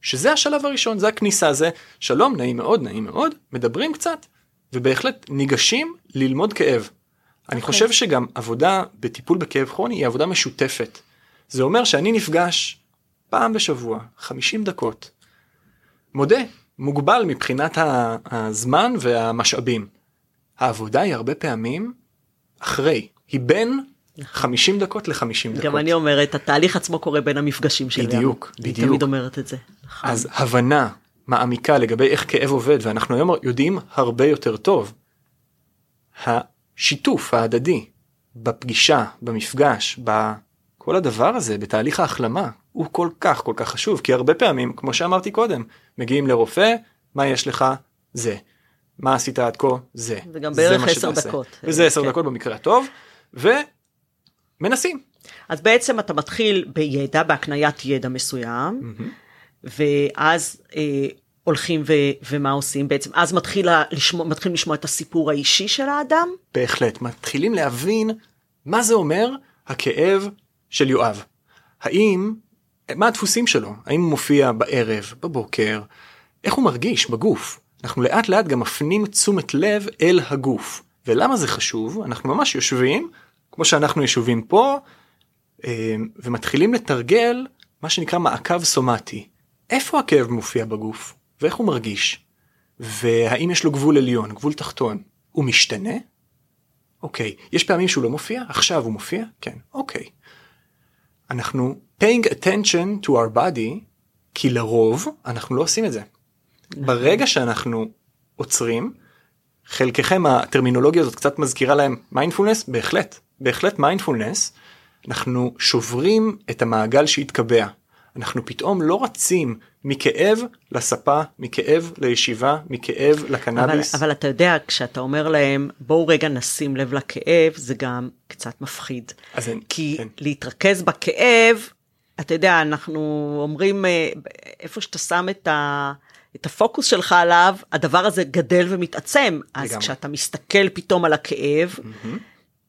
S2: שזה השלב הראשון, זה הכניסה, זה שלום, נעים מאוד, נעים מאוד, מדברים קצת, ובהחלט ניגשים ללמוד כאב. אני okay. אוקיי. חושב שגם עבודה בטיפול בכאב כרוני היא עבודה משותפת. זה אומר שאני נפגש פעם בשבוע, 50 דקות, מודה, מוגבל מבחינת הזמן והמשאבים. העבודה היא הרבה פעמים אחרי, היא בין 50 דקות ל-50 דקות.
S1: גם אני אומרת, התהליך עצמו קורה בין המפגשים שלנו.
S2: בדיוק, בדיוק.
S1: אני תמיד אומרת את זה.
S2: נכון. אז הבנה מעמיקה לגבי איך כאב עובד, ואנחנו היום יודעים הרבה יותר טוב. השיתוף ההדדי בפגישה, במפגש, בכל הדבר הזה, בתהליך ההחלמה, הוא כל כך כל כך חשוב, כי הרבה פעמים, כמו שאמרתי קודם, מגיעים לרופא, מה יש לך? זה. מה עשית עד כה? זה.
S1: וגם בערך עשר דקות.
S2: וזה עשר כן. דקות במקרה הטוב. ומנסים.
S1: אז בעצם אתה מתחיל בידע, בהקניית ידע מסוים, mm-hmm. ואז אה, הולכים ו, ומה עושים בעצם, אז מתחיל לשמוע, מתחילים לשמוע את הסיפור האישי של האדם?
S2: בהחלט, מתחילים להבין מה זה אומר הכאב של יואב. האם, מה הדפוסים שלו? האם הוא מופיע בערב, בבוקר, איך הוא מרגיש בגוף. אנחנו לאט לאט גם מפנים תשומת לב אל הגוף. ולמה זה חשוב? אנחנו ממש יושבים, כמו שאנחנו ישובים פה, אה, ומתחילים לתרגל מה שנקרא מעקב סומטי. איפה הכאב מופיע בגוף? ואיך הוא מרגיש? והאם יש לו גבול עליון, גבול תחתון? הוא משתנה? אוקיי. יש פעמים שהוא לא מופיע? עכשיו הוא מופיע? כן. אוקיי. אנחנו paying attention to our body, כי לרוב אנחנו לא עושים את זה. ברגע שאנחנו עוצרים, חלקכם הטרמינולוגיה הזאת קצת מזכירה להם מיינדפולנס, בהחלט, בהחלט מיינדפולנס, אנחנו שוברים את המעגל שהתקבע. אנחנו פתאום לא רצים מכאב לספה, מכאב לישיבה, מכאב לקנאביס.
S1: אבל, אבל אתה יודע, כשאתה אומר להם, בואו רגע נשים לב לכאב, זה גם קצת מפחיד.
S2: אז אין,
S1: כי
S2: אין.
S1: להתרכז בכאב, אתה יודע, אנחנו אומרים, אה, איפה שאתה שם את ה... את הפוקוס שלך עליו, הדבר הזה גדל ומתעצם. אז
S2: לגמרי.
S1: כשאתה מסתכל פתאום על הכאב,
S2: מהמם.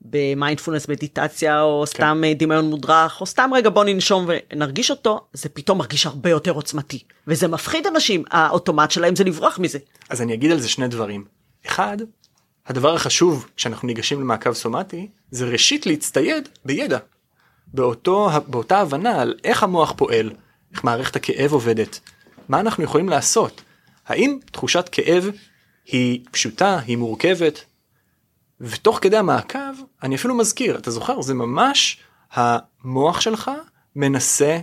S1: במיינדפולנס מדיטציה, או סתם כן. דמיון מודרך, או סתם רגע בוא ננשום ונרגיש אותו, זה פתאום מרגיש הרבה יותר עוצמתי. וזה מפחיד אנשים, האוטומט שלהם זה לברוח מזה.
S2: אז אני אגיד על זה שני דברים. אחד, הדבר החשוב כשאנחנו ניגשים למעקב סומטי, זה ראשית להצטייד בידע. באותו, באותה הבנה על איך המוח פועל, איך מערכת הכאב עובדת, מה אנחנו יכולים לעשות. האם תחושת כאב היא פשוטה, היא מורכבת, ותוך כדי המעקב אני אפילו מזכיר, אתה זוכר, זה ממש המוח שלך מנסה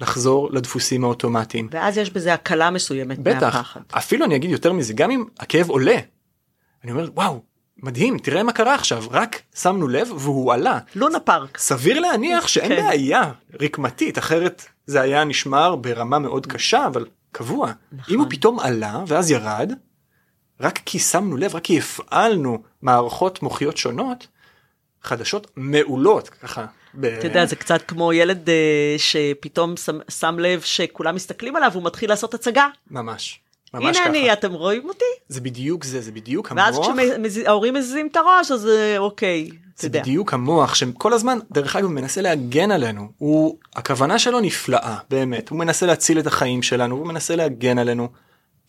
S2: לחזור לדפוסים האוטומטיים.
S1: ואז יש בזה הקלה מסוימת
S2: בטח,
S1: מהפחד.
S2: אפילו אני אגיד יותר מזה, גם אם הכאב עולה, אני אומר וואו, מדהים, תראה מה קרה עכשיו, רק שמנו לב והוא עלה.
S1: לונה פארק.
S2: סביר להניח שאין
S1: כן.
S2: בעיה רקמתית, אחרת זה היה נשמר ברמה מאוד קשה, אבל קבוע.
S1: נכון.
S2: אם הוא פתאום עלה ואז ירד, רק כי שמנו לב, רק כי הפעלנו מערכות מוחיות שונות, חדשות מעולות, ככה. ב-
S1: אתה יודע, זה קצת כמו ילד אה, שפתאום שם, שם לב שכולם מסתכלים עליו, הוא מתחיל לעשות הצגה.
S2: ממש. ממש
S1: הנה
S2: ככה.
S1: אני, אתם רואים אותי?
S2: זה בדיוק זה, זה בדיוק
S1: ואז
S2: המוח.
S1: כשההורים מזיזים את הראש, אז אה, אוקיי,
S2: זה
S1: יודע.
S2: בדיוק המוח שכל הזמן דרך אגב מנסה להגן עלינו הוא הכוונה שלו נפלאה באמת הוא מנסה להציל את החיים שלנו הוא מנסה להגן עלינו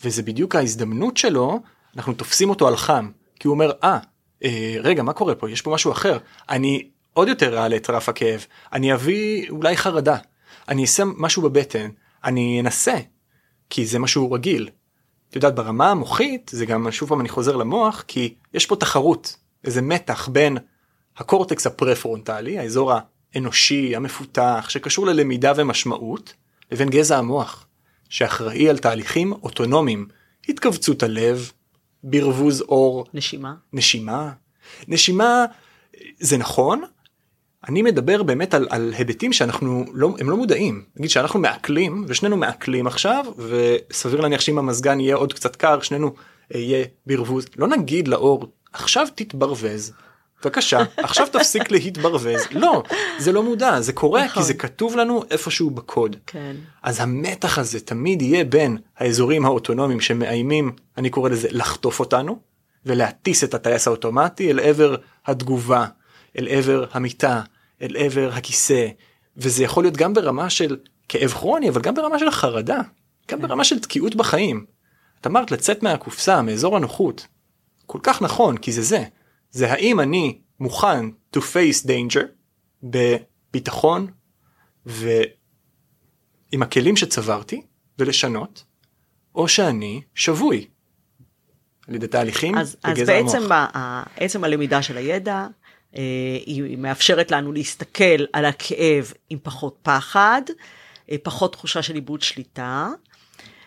S2: וזה בדיוק ההזדמנות שלו אנחנו תופסים אותו על חם כי הוא אומר אה אה רגע מה קורה פה? יש פה משהו אחר. אני עוד יותר אעלה את רף הכאב. אני אביא אולי חרדה. אני אעשה משהו בבטן. אני אנסה. כי זה משהו רגיל. את יודעת ברמה המוחית זה גם שוב פעם אני חוזר למוח כי יש פה תחרות. איזה מתח בין הקורטקס הפרפרונטלי האזור האנושי המפותח שקשור ללמידה ומשמעות לבין גזע המוח שאחראי על תהליכים אוטונומיים. התכווצות הלב ברווז אור.
S1: נשימה.
S2: נשימה. נשימה זה נכון. אני מדבר באמת על, על היבטים שאנחנו לא הם לא מודעים. נגיד שאנחנו מעכלים ושנינו מעכלים עכשיו וסביר להניח שאם המזגן יהיה עוד קצת קר שנינו אה, יהיה ברווז. לא נגיד לאור עכשיו תתברווז. בבקשה עכשיו תפסיק להתברווז לא זה לא מודע זה קורה
S1: נכון.
S2: כי זה כתוב לנו איפשהו בקוד
S1: כן.
S2: אז המתח הזה תמיד יהיה בין האזורים האוטונומיים שמאיימים אני קורא לזה לחטוף אותנו ולהטיס את הטייס האוטומטי אל עבר התגובה אל עבר המיטה אל עבר הכיסא וזה יכול להיות גם ברמה של כאב כרוני אבל גם ברמה של חרדה גם ברמה של תקיעות בחיים. את אמרת לצאת מהקופסה מאזור הנוחות כל כך נכון כי זה זה זה האם אני מוכן to face danger בביטחון ועם הכלים שצברתי ולשנות או שאני שבוי. על ידי תהליכים
S1: אז, אז
S2: בגזע המוח.
S1: בעצם ה- ה- עצם הלמידה של הידע, אה, היא מאפשרת לנו להסתכל על הכאב עם פחות פחד, אה, פחות תחושה של איבוד שליטה,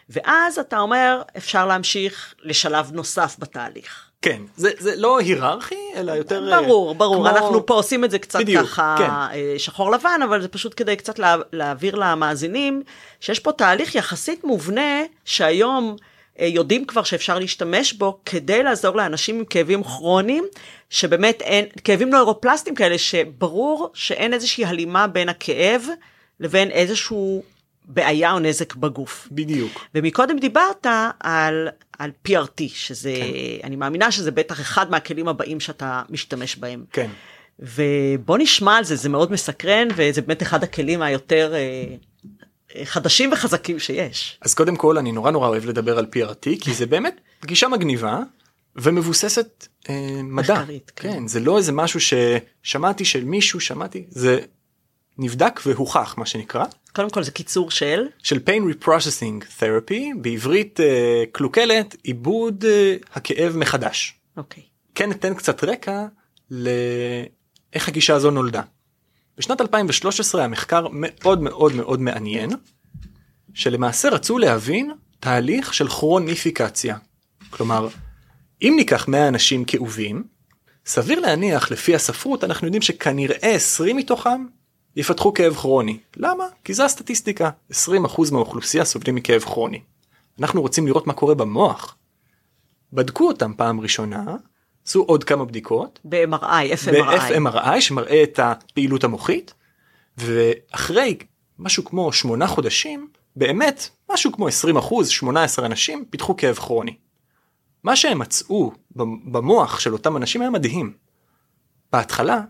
S1: ואז אתה אומר, אפשר להמשיך לשלב נוסף בתהליך.
S2: כן זה זה לא היררכי אלא יותר אה,
S1: ברור, ברור,
S2: כמו-
S1: אנחנו פה עושים את זה קצת
S2: בדיוק,
S1: ככה
S2: כן.
S1: אה, שחור לבן, אבל זה פשוט כדי קצת לה, להעביר למאזינים, שיש פה תהליך יחסית מובנה, שהיום אה, יודעים כבר שאפשר להשתמש בו, כדי לעזור לאנשים עם כאבים כרוניים, שבאמת אין, כאבים נוירופלסטיים כאלה, שברור שאין איזושהי הלימה בין הכאב לבין איזשהו בעיה או נזק בגוף.
S2: בדיוק
S1: ומקודם דיברת על, על PRT, שזה, כן. אני מאמינה שזה בטח אחד מהכלים הבאים שאתה משתמש בהם.
S2: כן
S1: ובוא נשמע על זה, זה מאוד מסקרן, וזה באמת אחד הכלים היותר אה, חדשים וחזקים שיש.
S2: אז קודם כל אני נורא נורא אוהב לדבר על PRT כי זה באמת גישה מגניבה ומבוססת אה, מדע.
S1: מחקרית, כן.
S2: כן, זה לא איזה משהו ששמעתי של מישהו שמעתי זה נבדק והוכח מה שנקרא
S1: קודם כל זה קיצור של
S2: של pain reprocessing therapy בעברית אה, קלוקלת עיבוד אה, הכאב מחדש.
S1: אוקיי.
S2: כן ניתן קצת רקע לאיך הגישה הזו נולדה. בשנת 2013 המחקר מאוד מאוד מאוד מעניין שלמעשה רצו להבין תהליך של כרוניפיקציה. כלומר אם ניקח 100 אנשים כאובים סביר להניח לפי הספרות אנחנו יודעים שכנראה 20 מתוכם יפתחו כאב כרוני. למה? כי זה הסטטיסטיקה 20% מהאוכלוסייה סובלים מכאב כרוני. אנחנו רוצים לראות מה קורה במוח. בדקו אותם פעם ראשונה עשו עוד כמה בדיקות
S1: ב-MRI, FMRI.
S2: ב-FMRI שמראה את הפעילות המוחית ואחרי משהו כמו שמונה חודשים באמת משהו כמו 20 אחוז 18 אנשים פיתחו כאב כרוני. מה שהם מצאו במוח של אותם אנשים היה מדהים. בהתחלה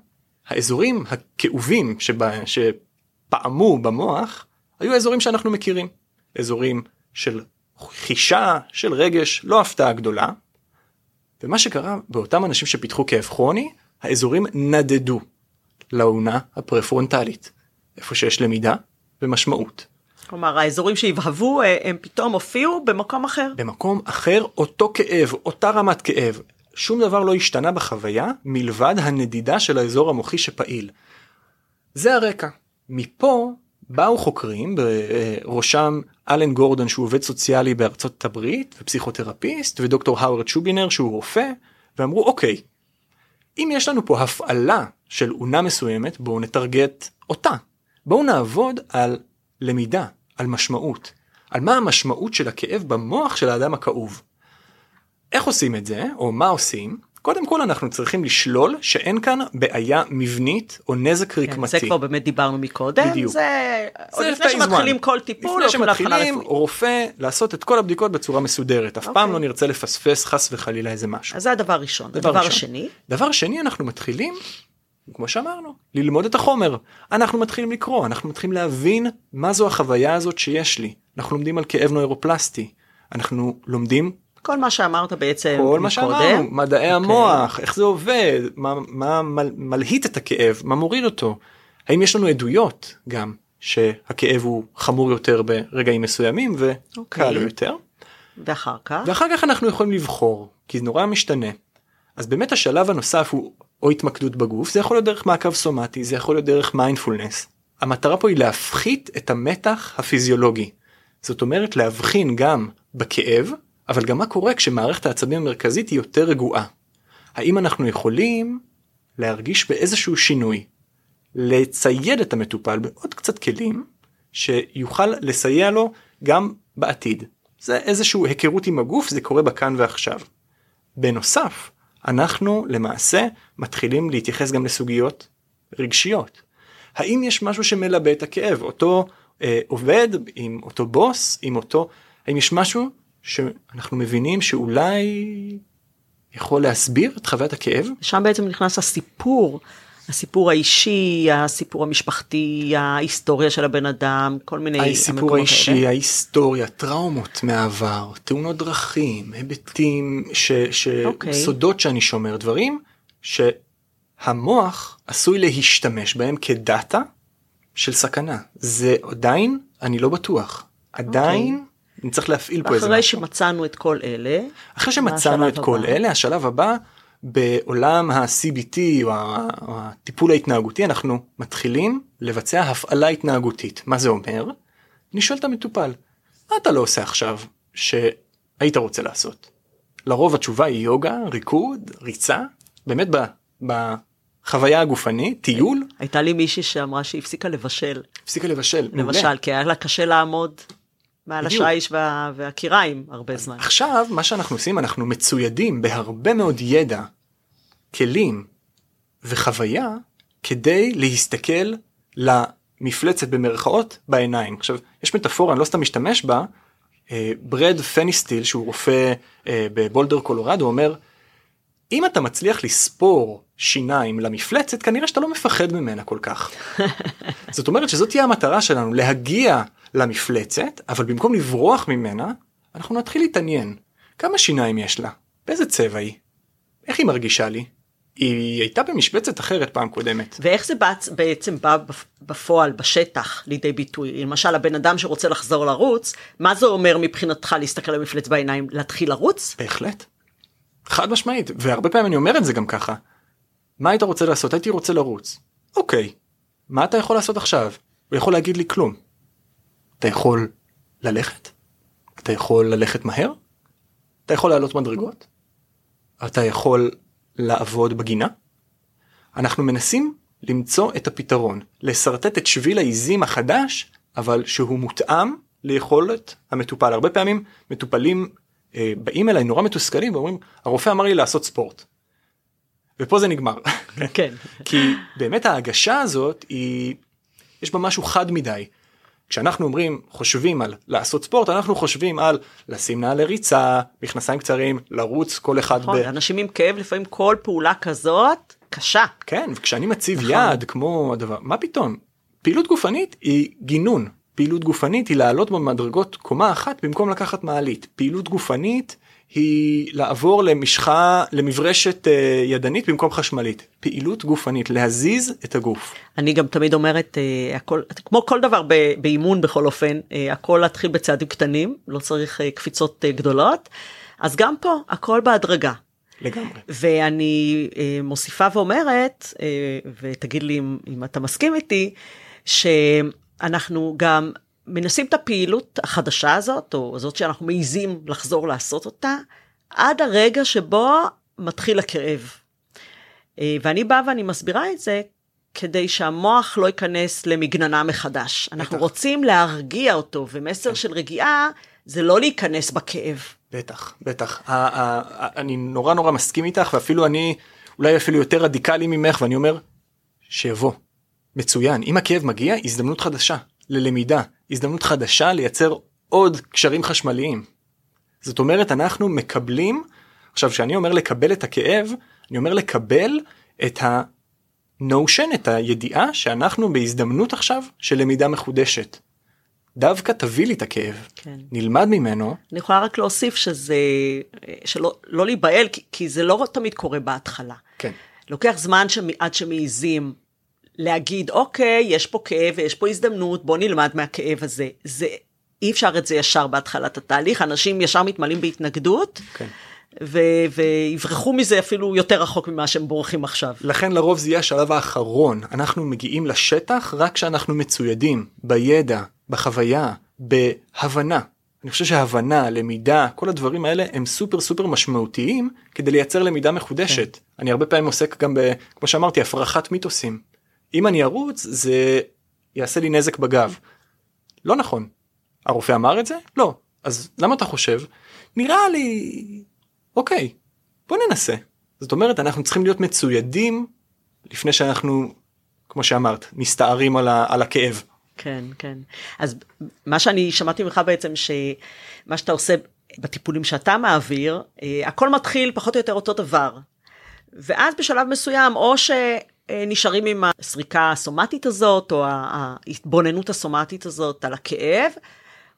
S2: האזורים הכאובים שבה, שפעמו במוח היו האזורים שאנחנו מכירים אזורים של חישה של רגש לא הפתעה גדולה. ומה שקרה באותם אנשים שפיתחו כאב כרוני האזורים נדדו לאונה הפרפרונטלית איפה שיש למידה ומשמעות.
S1: כלומר האזורים שהבהבו אה, הם פתאום הופיעו במקום אחר.
S2: במקום אחר אותו כאב אותה רמת כאב שום דבר לא השתנה בחוויה מלבד הנדידה של האזור המוחי שפעיל. זה הרקע. מפה באו חוקרים בראשם אלן גורדון שהוא עובד סוציאלי בארצות הברית ופסיכותרפיסט ודוקטור האוורד שובינר שהוא רופא ואמרו אוקיי אם יש לנו פה הפעלה של אונה מסוימת בואו נטרגט אותה בואו נעבוד על למידה על משמעות על מה המשמעות של הכאב במוח של האדם הכאוב. איך עושים את זה או מה עושים קודם כל אנחנו צריכים לשלול שאין כאן בעיה מבנית או נזק
S1: כן,
S2: רקמתי.
S1: זה כבר באמת דיברנו מקודם.
S2: בדיוק.
S1: זה עוד
S2: זה
S1: לפני
S2: phase
S1: שמתחילים. כל טיפול,
S2: לפני שמתחילים. רופא לעשות את כל הבדיקות בצורה מסודרת אף פעם
S1: אוקיי.
S2: לא נרצה לפספס חס וחלילה איזה משהו.
S1: אז זה הדבר הראשון.
S2: דבר
S1: הדבר
S2: ראשון.
S1: השני,
S2: דבר שני אנחנו מתחילים כמו שאמרנו ללמוד את החומר אנחנו מתחילים לקרוא אנחנו מתחילים להבין מה זו החוויה הזאת שיש לי אנחנו לומדים על כאב נוירופלסטי אנחנו לומדים
S1: כל מה שאמרת בעצם
S2: כל מה. שאמרנו מדעי
S1: אוקיי.
S2: המוח איך זה עובד מה, מה מל, מלהיט את הכאב מה מוריד אותו האם יש לנו עדויות גם שהכאב הוא חמור יותר ברגעים מסוימים וקל
S1: אוקיי.
S2: יותר
S1: ואחר כך,
S2: ואחר כך אנחנו יכולים לבחור כי זה נורא משתנה. אז באמת השלב הנוסף הוא או התמקדות בגוף זה יכול להיות דרך מעקב סומטי זה יכול להיות דרך מיינדפולנס. המטרה פה היא להפחית את המתח הפיזיולוגי. זאת אומרת להבחין גם בכאב אבל גם מה קורה כשמערכת העצבים המרכזית היא יותר רגועה. האם אנחנו יכולים להרגיש באיזשהו שינוי לצייד את המטופל בעוד קצת כלים שיוכל לסייע לו גם בעתיד. זה איזשהו היכרות עם הגוף זה קורה בכאן ועכשיו. בנוסף אנחנו למעשה מתחילים להתייחס גם לסוגיות רגשיות. האם יש משהו שמלבה את הכאב אותו אה, עובד עם אותו בוס עם אותו האם יש משהו שאנחנו מבינים שאולי יכול להסביר את חוויית הכאב
S1: שם בעצם נכנס הסיפור, הסיפור האישי, הסיפור המשפחתי, ההיסטוריה של הבן אדם, כל מיני
S2: הסיפור
S1: המקומות
S2: האישי
S1: האלה.
S2: ההיסטוריה טראומות מהעבר תאונות דרכים היבטים ש, ש...
S1: אוקיי.
S2: סודות שאני שומר דברים שהמוח עשוי להשתמש בהם כדאטה של סכנה זה עדיין אני לא בטוח עדיין אני צריך להפעיל פה איזה משהו.
S1: שמצאנו את כל אלה,
S2: אחרי שמצאנו את כל
S1: הבא?
S2: אלה השלב הבא בעולם ה-CBT או הטיפול ההתנהגותי אנחנו מתחילים לבצע הפעלה התנהגותית מה זה אומר? אני שואל את המטופל מה אתה לא עושה עכשיו שהיית רוצה לעשות? לרוב התשובה היא יוגה ריקוד ריצה באמת ב- בחוויה הגופנית טיול
S1: הייתה לי מישהי שאמרה שהיא הפסיקה לבשל,
S2: הפסיקה לבשל מעולה.
S1: למשל, כי היה לה קשה לעמוד מעל. השיש וה- והקיריים הרבה זמן.
S2: עכשיו מה שאנחנו עושים אנחנו מצוידים בהרבה מאוד ידע, כלים וחוויה כדי להסתכל למפלצת במרכאות בעיניים. עכשיו יש מטאפורה אני לא סתם משתמש בה אה, ברד פניסטיל שהוא רופא אה, בבולדר קולורדו אומר אם אתה מצליח לספור שיניים למפלצת כנראה שאתה לא מפחד ממנה כל כך. זאת אומרת שזאת תהיה המטרה שלנו להגיע למפלצת, אבל במקום לברוח ממנה, אנחנו נתחיל להתעניין. כמה שיניים יש לה? באיזה צבע היא? איך היא מרגישה לי? היא הייתה במשבצת אחרת פעם קודמת.
S1: ואיך זה בעצם בא בפועל, בשטח, לידי ביטוי? למשל, הבן אדם שרוצה לחזור לרוץ, מה זה אומר מבחינתך להסתכל למפלץ בעיניים? להתחיל לרוץ?
S2: בהחלט. חד משמעית, והרבה פעמים אני אומר את זה גם ככה. מה היית רוצה לעשות? הייתי רוצה לרוץ. אוקיי, מה אתה יכול לעשות עכשיו? הוא יכול להגיד לי כלום. אתה יכול ללכת? אתה יכול ללכת מהר? אתה יכול לעלות מדרגות? אתה יכול לעבוד בגינה? אנחנו מנסים למצוא את הפתרון, לשרטט את שביל העיזים החדש, אבל שהוא מותאם ליכולת המטופל. הרבה פעמים מטופלים אה, באים אליי נורא מתוסכלים ואומרים, הרופא אמר לי לעשות ספורט. ופה זה נגמר.
S1: כן.
S2: כי באמת ההגשה הזאת היא, יש בה משהו חד מדי. כשאנחנו אומרים חושבים על לעשות ספורט אנחנו חושבים על לשים נעלי ריצה מכנסיים קצרים לרוץ כל אחד
S1: נכון, ב... אנשים עם כאב לפעמים כל פעולה כזאת קשה.
S2: כן וכשאני מציב נכון. יד כמו הדבר מה פתאום? פעילות גופנית היא גינון. פעילות גופנית היא לעלות במדרגות קומה אחת במקום לקחת מעלית. פעילות גופנית היא לעבור למשחה למברשת אה, ידנית במקום חשמלית פעילות גופנית להזיז את הגוף.
S1: אני גם תמיד אומרת אה, הכל כמו כל דבר באימון בכל אופן אה, הכל להתחיל בצעדים קטנים לא צריך קפיצות גדולות אז גם פה הכל בהדרגה.
S2: לגמרי.
S1: ואני מוסיפה ואומרת ותגיד לי אם, אם אתה מסכים איתי שאנחנו גם מנסים את הפעילות החדשה הזאת, או זאת שאנחנו מעיזים לחזור לעשות אותה, עד הרגע שבו מתחיל הכאב. אה, ואני באה ואני מסבירה את זה כדי שהמוח לא ייכנס למגננה מחדש. אנחנו בטח. רוצים להרגיע אותו, ומסר כן. של רגיעה זה לא להיכנס בכאב.
S2: בטח, בטח. אני נורא נורא מסכים איתך, ואפילו אני אולי אפילו יותר רדיקלי ממך, ואני אומר, שיבוא. מצוין. אם הכאב מגיע, הזדמנות חדשה. ללמידה, הזדמנות חדשה לייצר עוד קשרים חשמליים. זאת אומרת אנחנו מקבלים, עכשיו כשאני אומר לקבל את הכאב, אני אומר לקבל את ה-notion, את הידיעה שאנחנו בהזדמנות עכשיו של למידה מחודשת. דווקא תביא לי את הכאב, כן. נלמד ממנו.
S1: אני יכולה רק להוסיף שזה, שלא לא להיבהל, כי, כי זה לא תמיד קורה בהתחלה.
S2: כן.
S1: לוקח זמן שמ, עד שמעיזים להגיד, אוקיי, יש פה כאב ויש פה הזדמנות, בוא נלמד מהכאב הזה. זה, אי אפשר את זה ישר בהתחלת התהליך, אנשים ישר מתמלאים בהתנגדות. כן. ו- ויברחו מזה אפילו יותר רחוק ממה שהם בורחים עכשיו.
S2: לכן לרוב זה יהיה השלב האחרון, אנחנו מגיעים לשטח רק כשאנחנו מצוידים בידע, בחוויה, בהבנה. אני חושב שהבנה, למידה, כל הדברים האלה הם סופר סופר משמעותיים כדי לייצר למידה מחודשת. כן. אני הרבה פעמים עוסק גם ב, כמו שאמרתי, הפרחת מיתוסים. אם אני ארוץ זה יעשה לי נזק בגב. לא נכון. הרופא אמר את זה? לא. אז למה אתה חושב? נראה לי... אוקיי, בוא ננסה. זאת אומרת אנחנו צריכים להיות מצוידים לפני שאנחנו, כמו שאמרת, מסתערים על, ה... על הכאב.
S1: כן, כן. אז מה שאני שמעתי ממך בעצם, שמה שאתה עושה בטיפולים שאתה מעביר, אה, הכל מתחיל פחות או יותר אותו דבר. ואז בשלב מסוים, או ש... אה, נשארים עם הסריקה הסומטית הזאת, או ההתבוננות הסומטית הזאת על הכאב,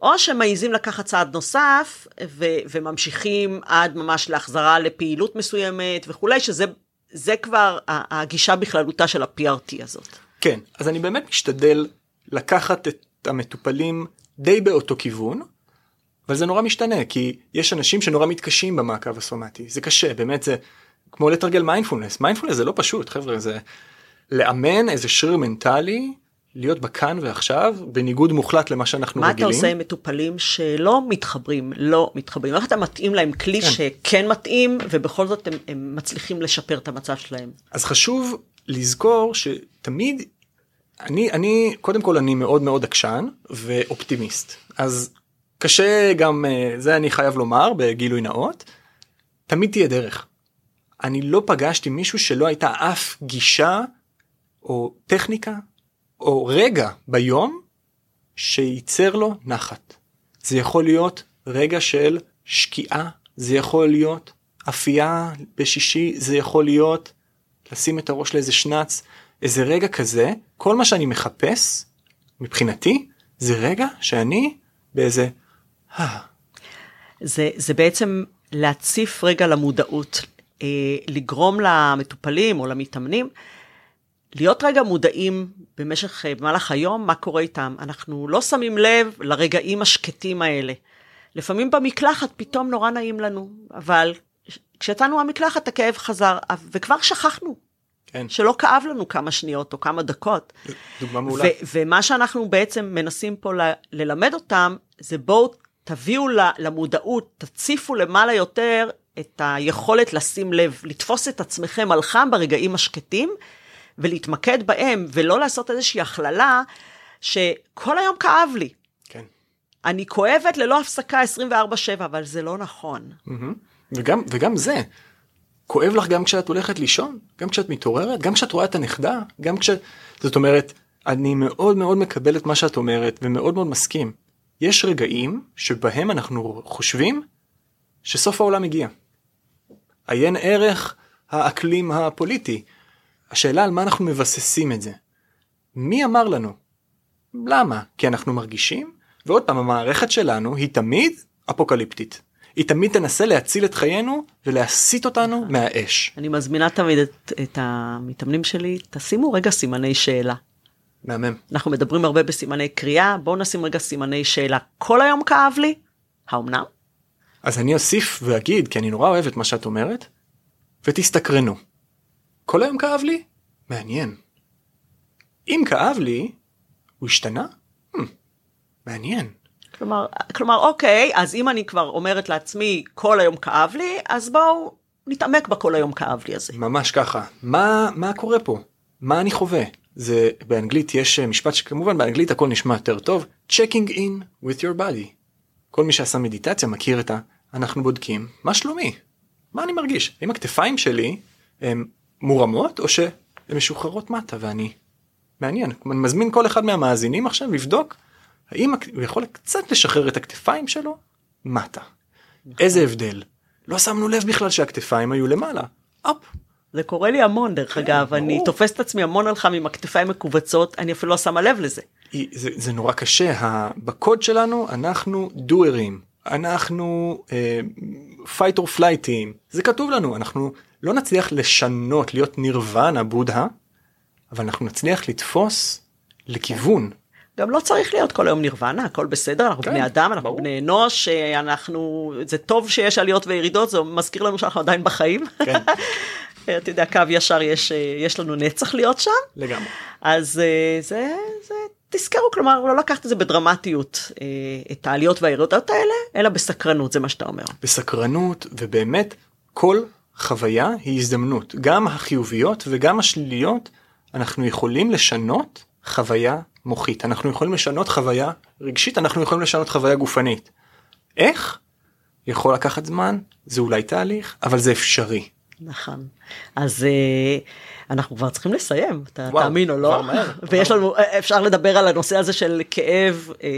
S1: או שמעיזים לקחת צעד נוסף ו- וממשיכים עד ממש להחזרה לפעילות מסוימת וכולי, שזה זה כבר הגישה בכללותה של ה-PRT הזאת.
S2: כן, אז אני באמת משתדל לקחת את המטופלים די באותו כיוון, אבל זה נורא משתנה, כי יש אנשים שנורא מתקשים במעקב הסומטי, זה קשה, באמת זה כמו לתרגל מיינדפולנס מיינדפולנס זה לא פשוט חבר'ה זה לאמן איזה שריר מנטלי להיות בכאן ועכשיו בניגוד מוחלט למה שאנחנו
S1: מה
S2: רגילים.
S1: מה אתה עושה עם מטופלים שלא מתחברים לא מתחברים איך אתה מתאים להם כלי כן. שכן מתאים ובכל זאת הם, הם מצליחים לשפר את המצב שלהם.
S2: אז חשוב לזכור שתמיד אני אני קודם כל אני מאוד מאוד עקשן ואופטימיסט אז קשה גם אה, זה אני חייב לומר בגילוי נאות תמיד תהיה דרך. אני לא פגשתי מישהו שלא הייתה אף גישה או טכניקה או רגע ביום שייצר לו נחת. זה יכול להיות רגע של שקיעה, זה יכול להיות אפייה בשישי, זה יכול להיות לשים את הראש לאיזה שנץ, איזה רגע כזה, כל מה שאני מחפש מבחינתי זה רגע שאני באיזה,
S1: זה, זה בעצם להציף רגע למודעות, לגרום למטופלים או למתאמנים להיות רגע מודעים במשך, אה, במהלך היום, מה קורה איתם. אנחנו לא שמים לב לרגעים השקטים האלה. לפעמים במקלחת פתאום נורא נעים לנו, אבל כשיצאנו מהמקלחת הכאב חזר, וכבר שכחנו.
S2: כן.
S1: שלא כאב לנו כמה שניות או כמה דקות.
S2: דוגמה מעולה.
S1: ומה שאנחנו בעצם מנסים פה ל- ללמד אותם, זה בואו תביאו למודעות, תציפו למעלה יותר את היכולת לשים לב, לתפוס את עצמכם על חם ברגעים השקטים, ולהתמקד בהם, ולא לעשות איזושהי הכללה, שכל היום כאב לי.
S2: כן.
S1: אני כואבת ללא הפסקה 24/7, אבל זה לא נכון.
S2: מהמם. וגם, וגם זה, כואב לך גם כשאת הולכת לישון, גם כשאת מתעוררת, גם כשאת רואה את הנכדה, גם כש... זאת אומרת, אני מאוד מאוד מקבל את מה שאת אומרת ומאוד מאוד מסכים. יש רגעים שבהם אנחנו חושבים שסוף העולם הגיע. עיין ערך האקלים הפוליטי. השאלה על מה אנחנו מבססים את זה. מי אמר לנו? למה? כי אנחנו מרגישים, ועוד פעם המערכת שלנו היא תמיד אפוקליפטית. היא תמיד תנסה להציל את חיינו ולהסיט אותנו מהאש.
S1: אני מזמינה תמיד את, את המתאמנים שלי, תשימו רגע סימני שאלה.
S2: מהמם.
S1: אנחנו מדברים הרבה בסימני קריאה, בואו נשים רגע סימני שאלה. כל היום כאב לי? האומנם?
S2: אז אני אוסיף ואגיד, כי אני נורא אוהב את מה שאת אומרת, ותסתקרנו. כל היום כאב לי? מעניין. אם כאב לי, הוא השתנה? Hmm, מעניין.
S1: כלומר, כלומר, אוקיי, אז אם אני כבר אומרת לעצמי, כל היום כאב לי, אז בואו נתעמק בכל היום כאב לי הזה.
S2: ממש ככה. מה, מה קורה פה? מה אני חווה? זה באנגלית יש אה, משפט שכמובן באנגלית הכל נשמע יותר טוב checking in with your body. כל מי שעשה מדיטציה מכיר את ה... אנחנו בודקים מה שלומי? מה אני מרגיש? האם הכתפיים שלי הן מורמות או שהן משוחררות מטה? ואני מעניין אני מזמין כל אחד מהמאזינים עכשיו לבדוק האם הוא יכול קצת לשחרר את הכתפיים שלו מטה. איזה הבדל. לא שמנו לב בכלל שהכתפיים היו למעלה. הופ.
S1: זה קורה לי המון, דרך אגב, אני
S2: ברור.
S1: תופסת את עצמי המון על חם עם הכתפיים מכווצות, אני אפילו לא שמה לב לזה.
S2: זה, זה נורא קשה. בקוד שלנו אנחנו דוארים אנחנו fight or flightים זה כתוב לנו אנחנו לא נצליח לשנות להיות נירוונה בודהה אבל אנחנו נצליח לתפוס לכיוון
S1: גם לא צריך להיות כל היום נירוונה, הכל בסדר, אנחנו
S2: כן,
S1: בני אדם, אנחנו
S2: ברור.
S1: בני אנוש, אה, אנחנו, זה טוב שיש עליות וירידות, זה מזכיר לנו שאנחנו עדיין בחיים.
S2: כן.
S1: אתה יודע, קו ישר יש, אה, יש לנו נצח להיות שם,
S2: לגמרי
S1: אז אה, זה, זה, תזכרו, כלומר, לא לקחת את זה בדרמטיות, אה, את העליות והירידות האלה, אלא בסקרנות, זה מה שאתה אומר.
S2: בסקרנות ובאמת כל חוויה היא הזדמנות גם החיוביות וגם השליליות אנחנו יכולים לשנות חוויה מוחית אנחנו יכולים לשנות חוויה רגשית אנחנו יכולים לשנות חוויה גופנית. איך? יכול לקחת זמן זה אולי תהליך אבל זה אפשרי.
S1: נכון. אז אה, אנחנו כבר צריכים לסיים, אתה
S2: וואו,
S1: תאמין או לא? ויש. לנו, אה, אפשר לדבר על הנושא הזה של כאב אה,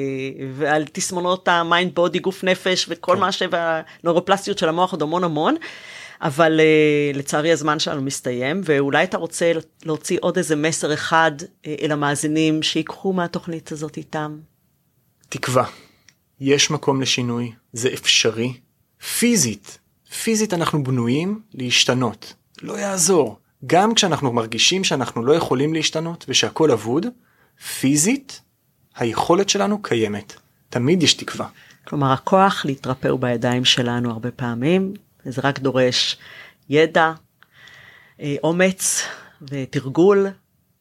S1: ועל תסמונות המיינד בודי גוף נפש וכל
S2: כן.
S1: מה ש... והנוירופלסטיות של המוח עוד המון המון. אבל אה, לצערי הזמן שלנו מסתיים ואולי אתה רוצה להוציא עוד איזה מסר אחד אה, אל המאזינים שיקחו מהתוכנית הזאת איתם.
S2: תקווה. יש מקום לשינוי, זה אפשרי. פיזית, פיזית אנחנו בנויים להשתנות. לא יעזור. גם כשאנחנו מרגישים שאנחנו לא יכולים להשתנות ושהכול אבוד, פיזית היכולת שלנו קיימת. תמיד יש תקווה.
S1: כלומר הכוח להתרפא הוא בידיים שלנו הרבה פעמים, זה רק דורש ידע, אה, אומץ ותרגול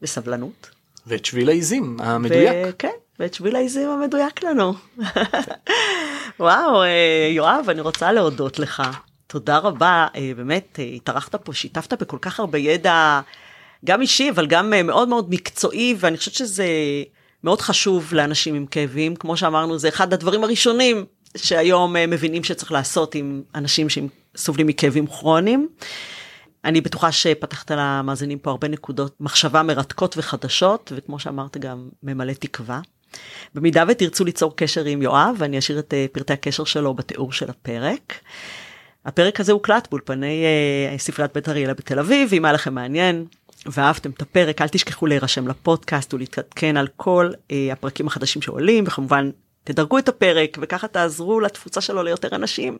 S1: וסבלנות.
S2: ואת שביל העיזים המדויק.
S1: כן, ואת שביל העיזים המדויק לנו. וואו, אה, יואב, אני רוצה להודות לך. תודה רבה, אה, באמת, אה, התארחת פה, שיתפת בכל כך הרבה ידע, גם אישי, אבל גם אה, מאוד מאוד מקצועי, ואני חושבת שזה מאוד חשוב לאנשים עם כאבים. כמו שאמרנו, זה אחד הדברים הראשונים שהיום מבינים שצריך לעשות עם אנשים שסובלים מכאבים כרוניים. אני בטוחה שפתחת למאזינים פה הרבה נקודות מחשבה מרתקות וחדשות, וכמו שאמרת גם ממלא תקווה. במידה ותרצו ליצור קשר עם יואב, אני אשאיר את פרטי הקשר שלו בתיאור של הפרק. הפרק הזה הוקלט באולפני אה, ספריית בית אריאלה בתל אביב, אם היה לכם מעניין, ואהבתם את הפרק, אל תשכחו להירשם לפודקאסט ולהתעדכן על כל אה, הפרקים החדשים שעולים, וכמובן תדרגו את הפרק וככה תעזרו לתפוצה שלו ליותר אנשים.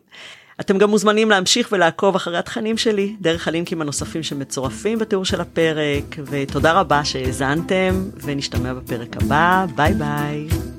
S1: אתם גם מוזמנים להמשיך ולעקוב אחרי התכנים שלי דרך הלינקים הנוספים שמצורפים בתיאור של הפרק, ותודה רבה שהאזנתם, ונשתמע בפרק הבא, ביי ביי.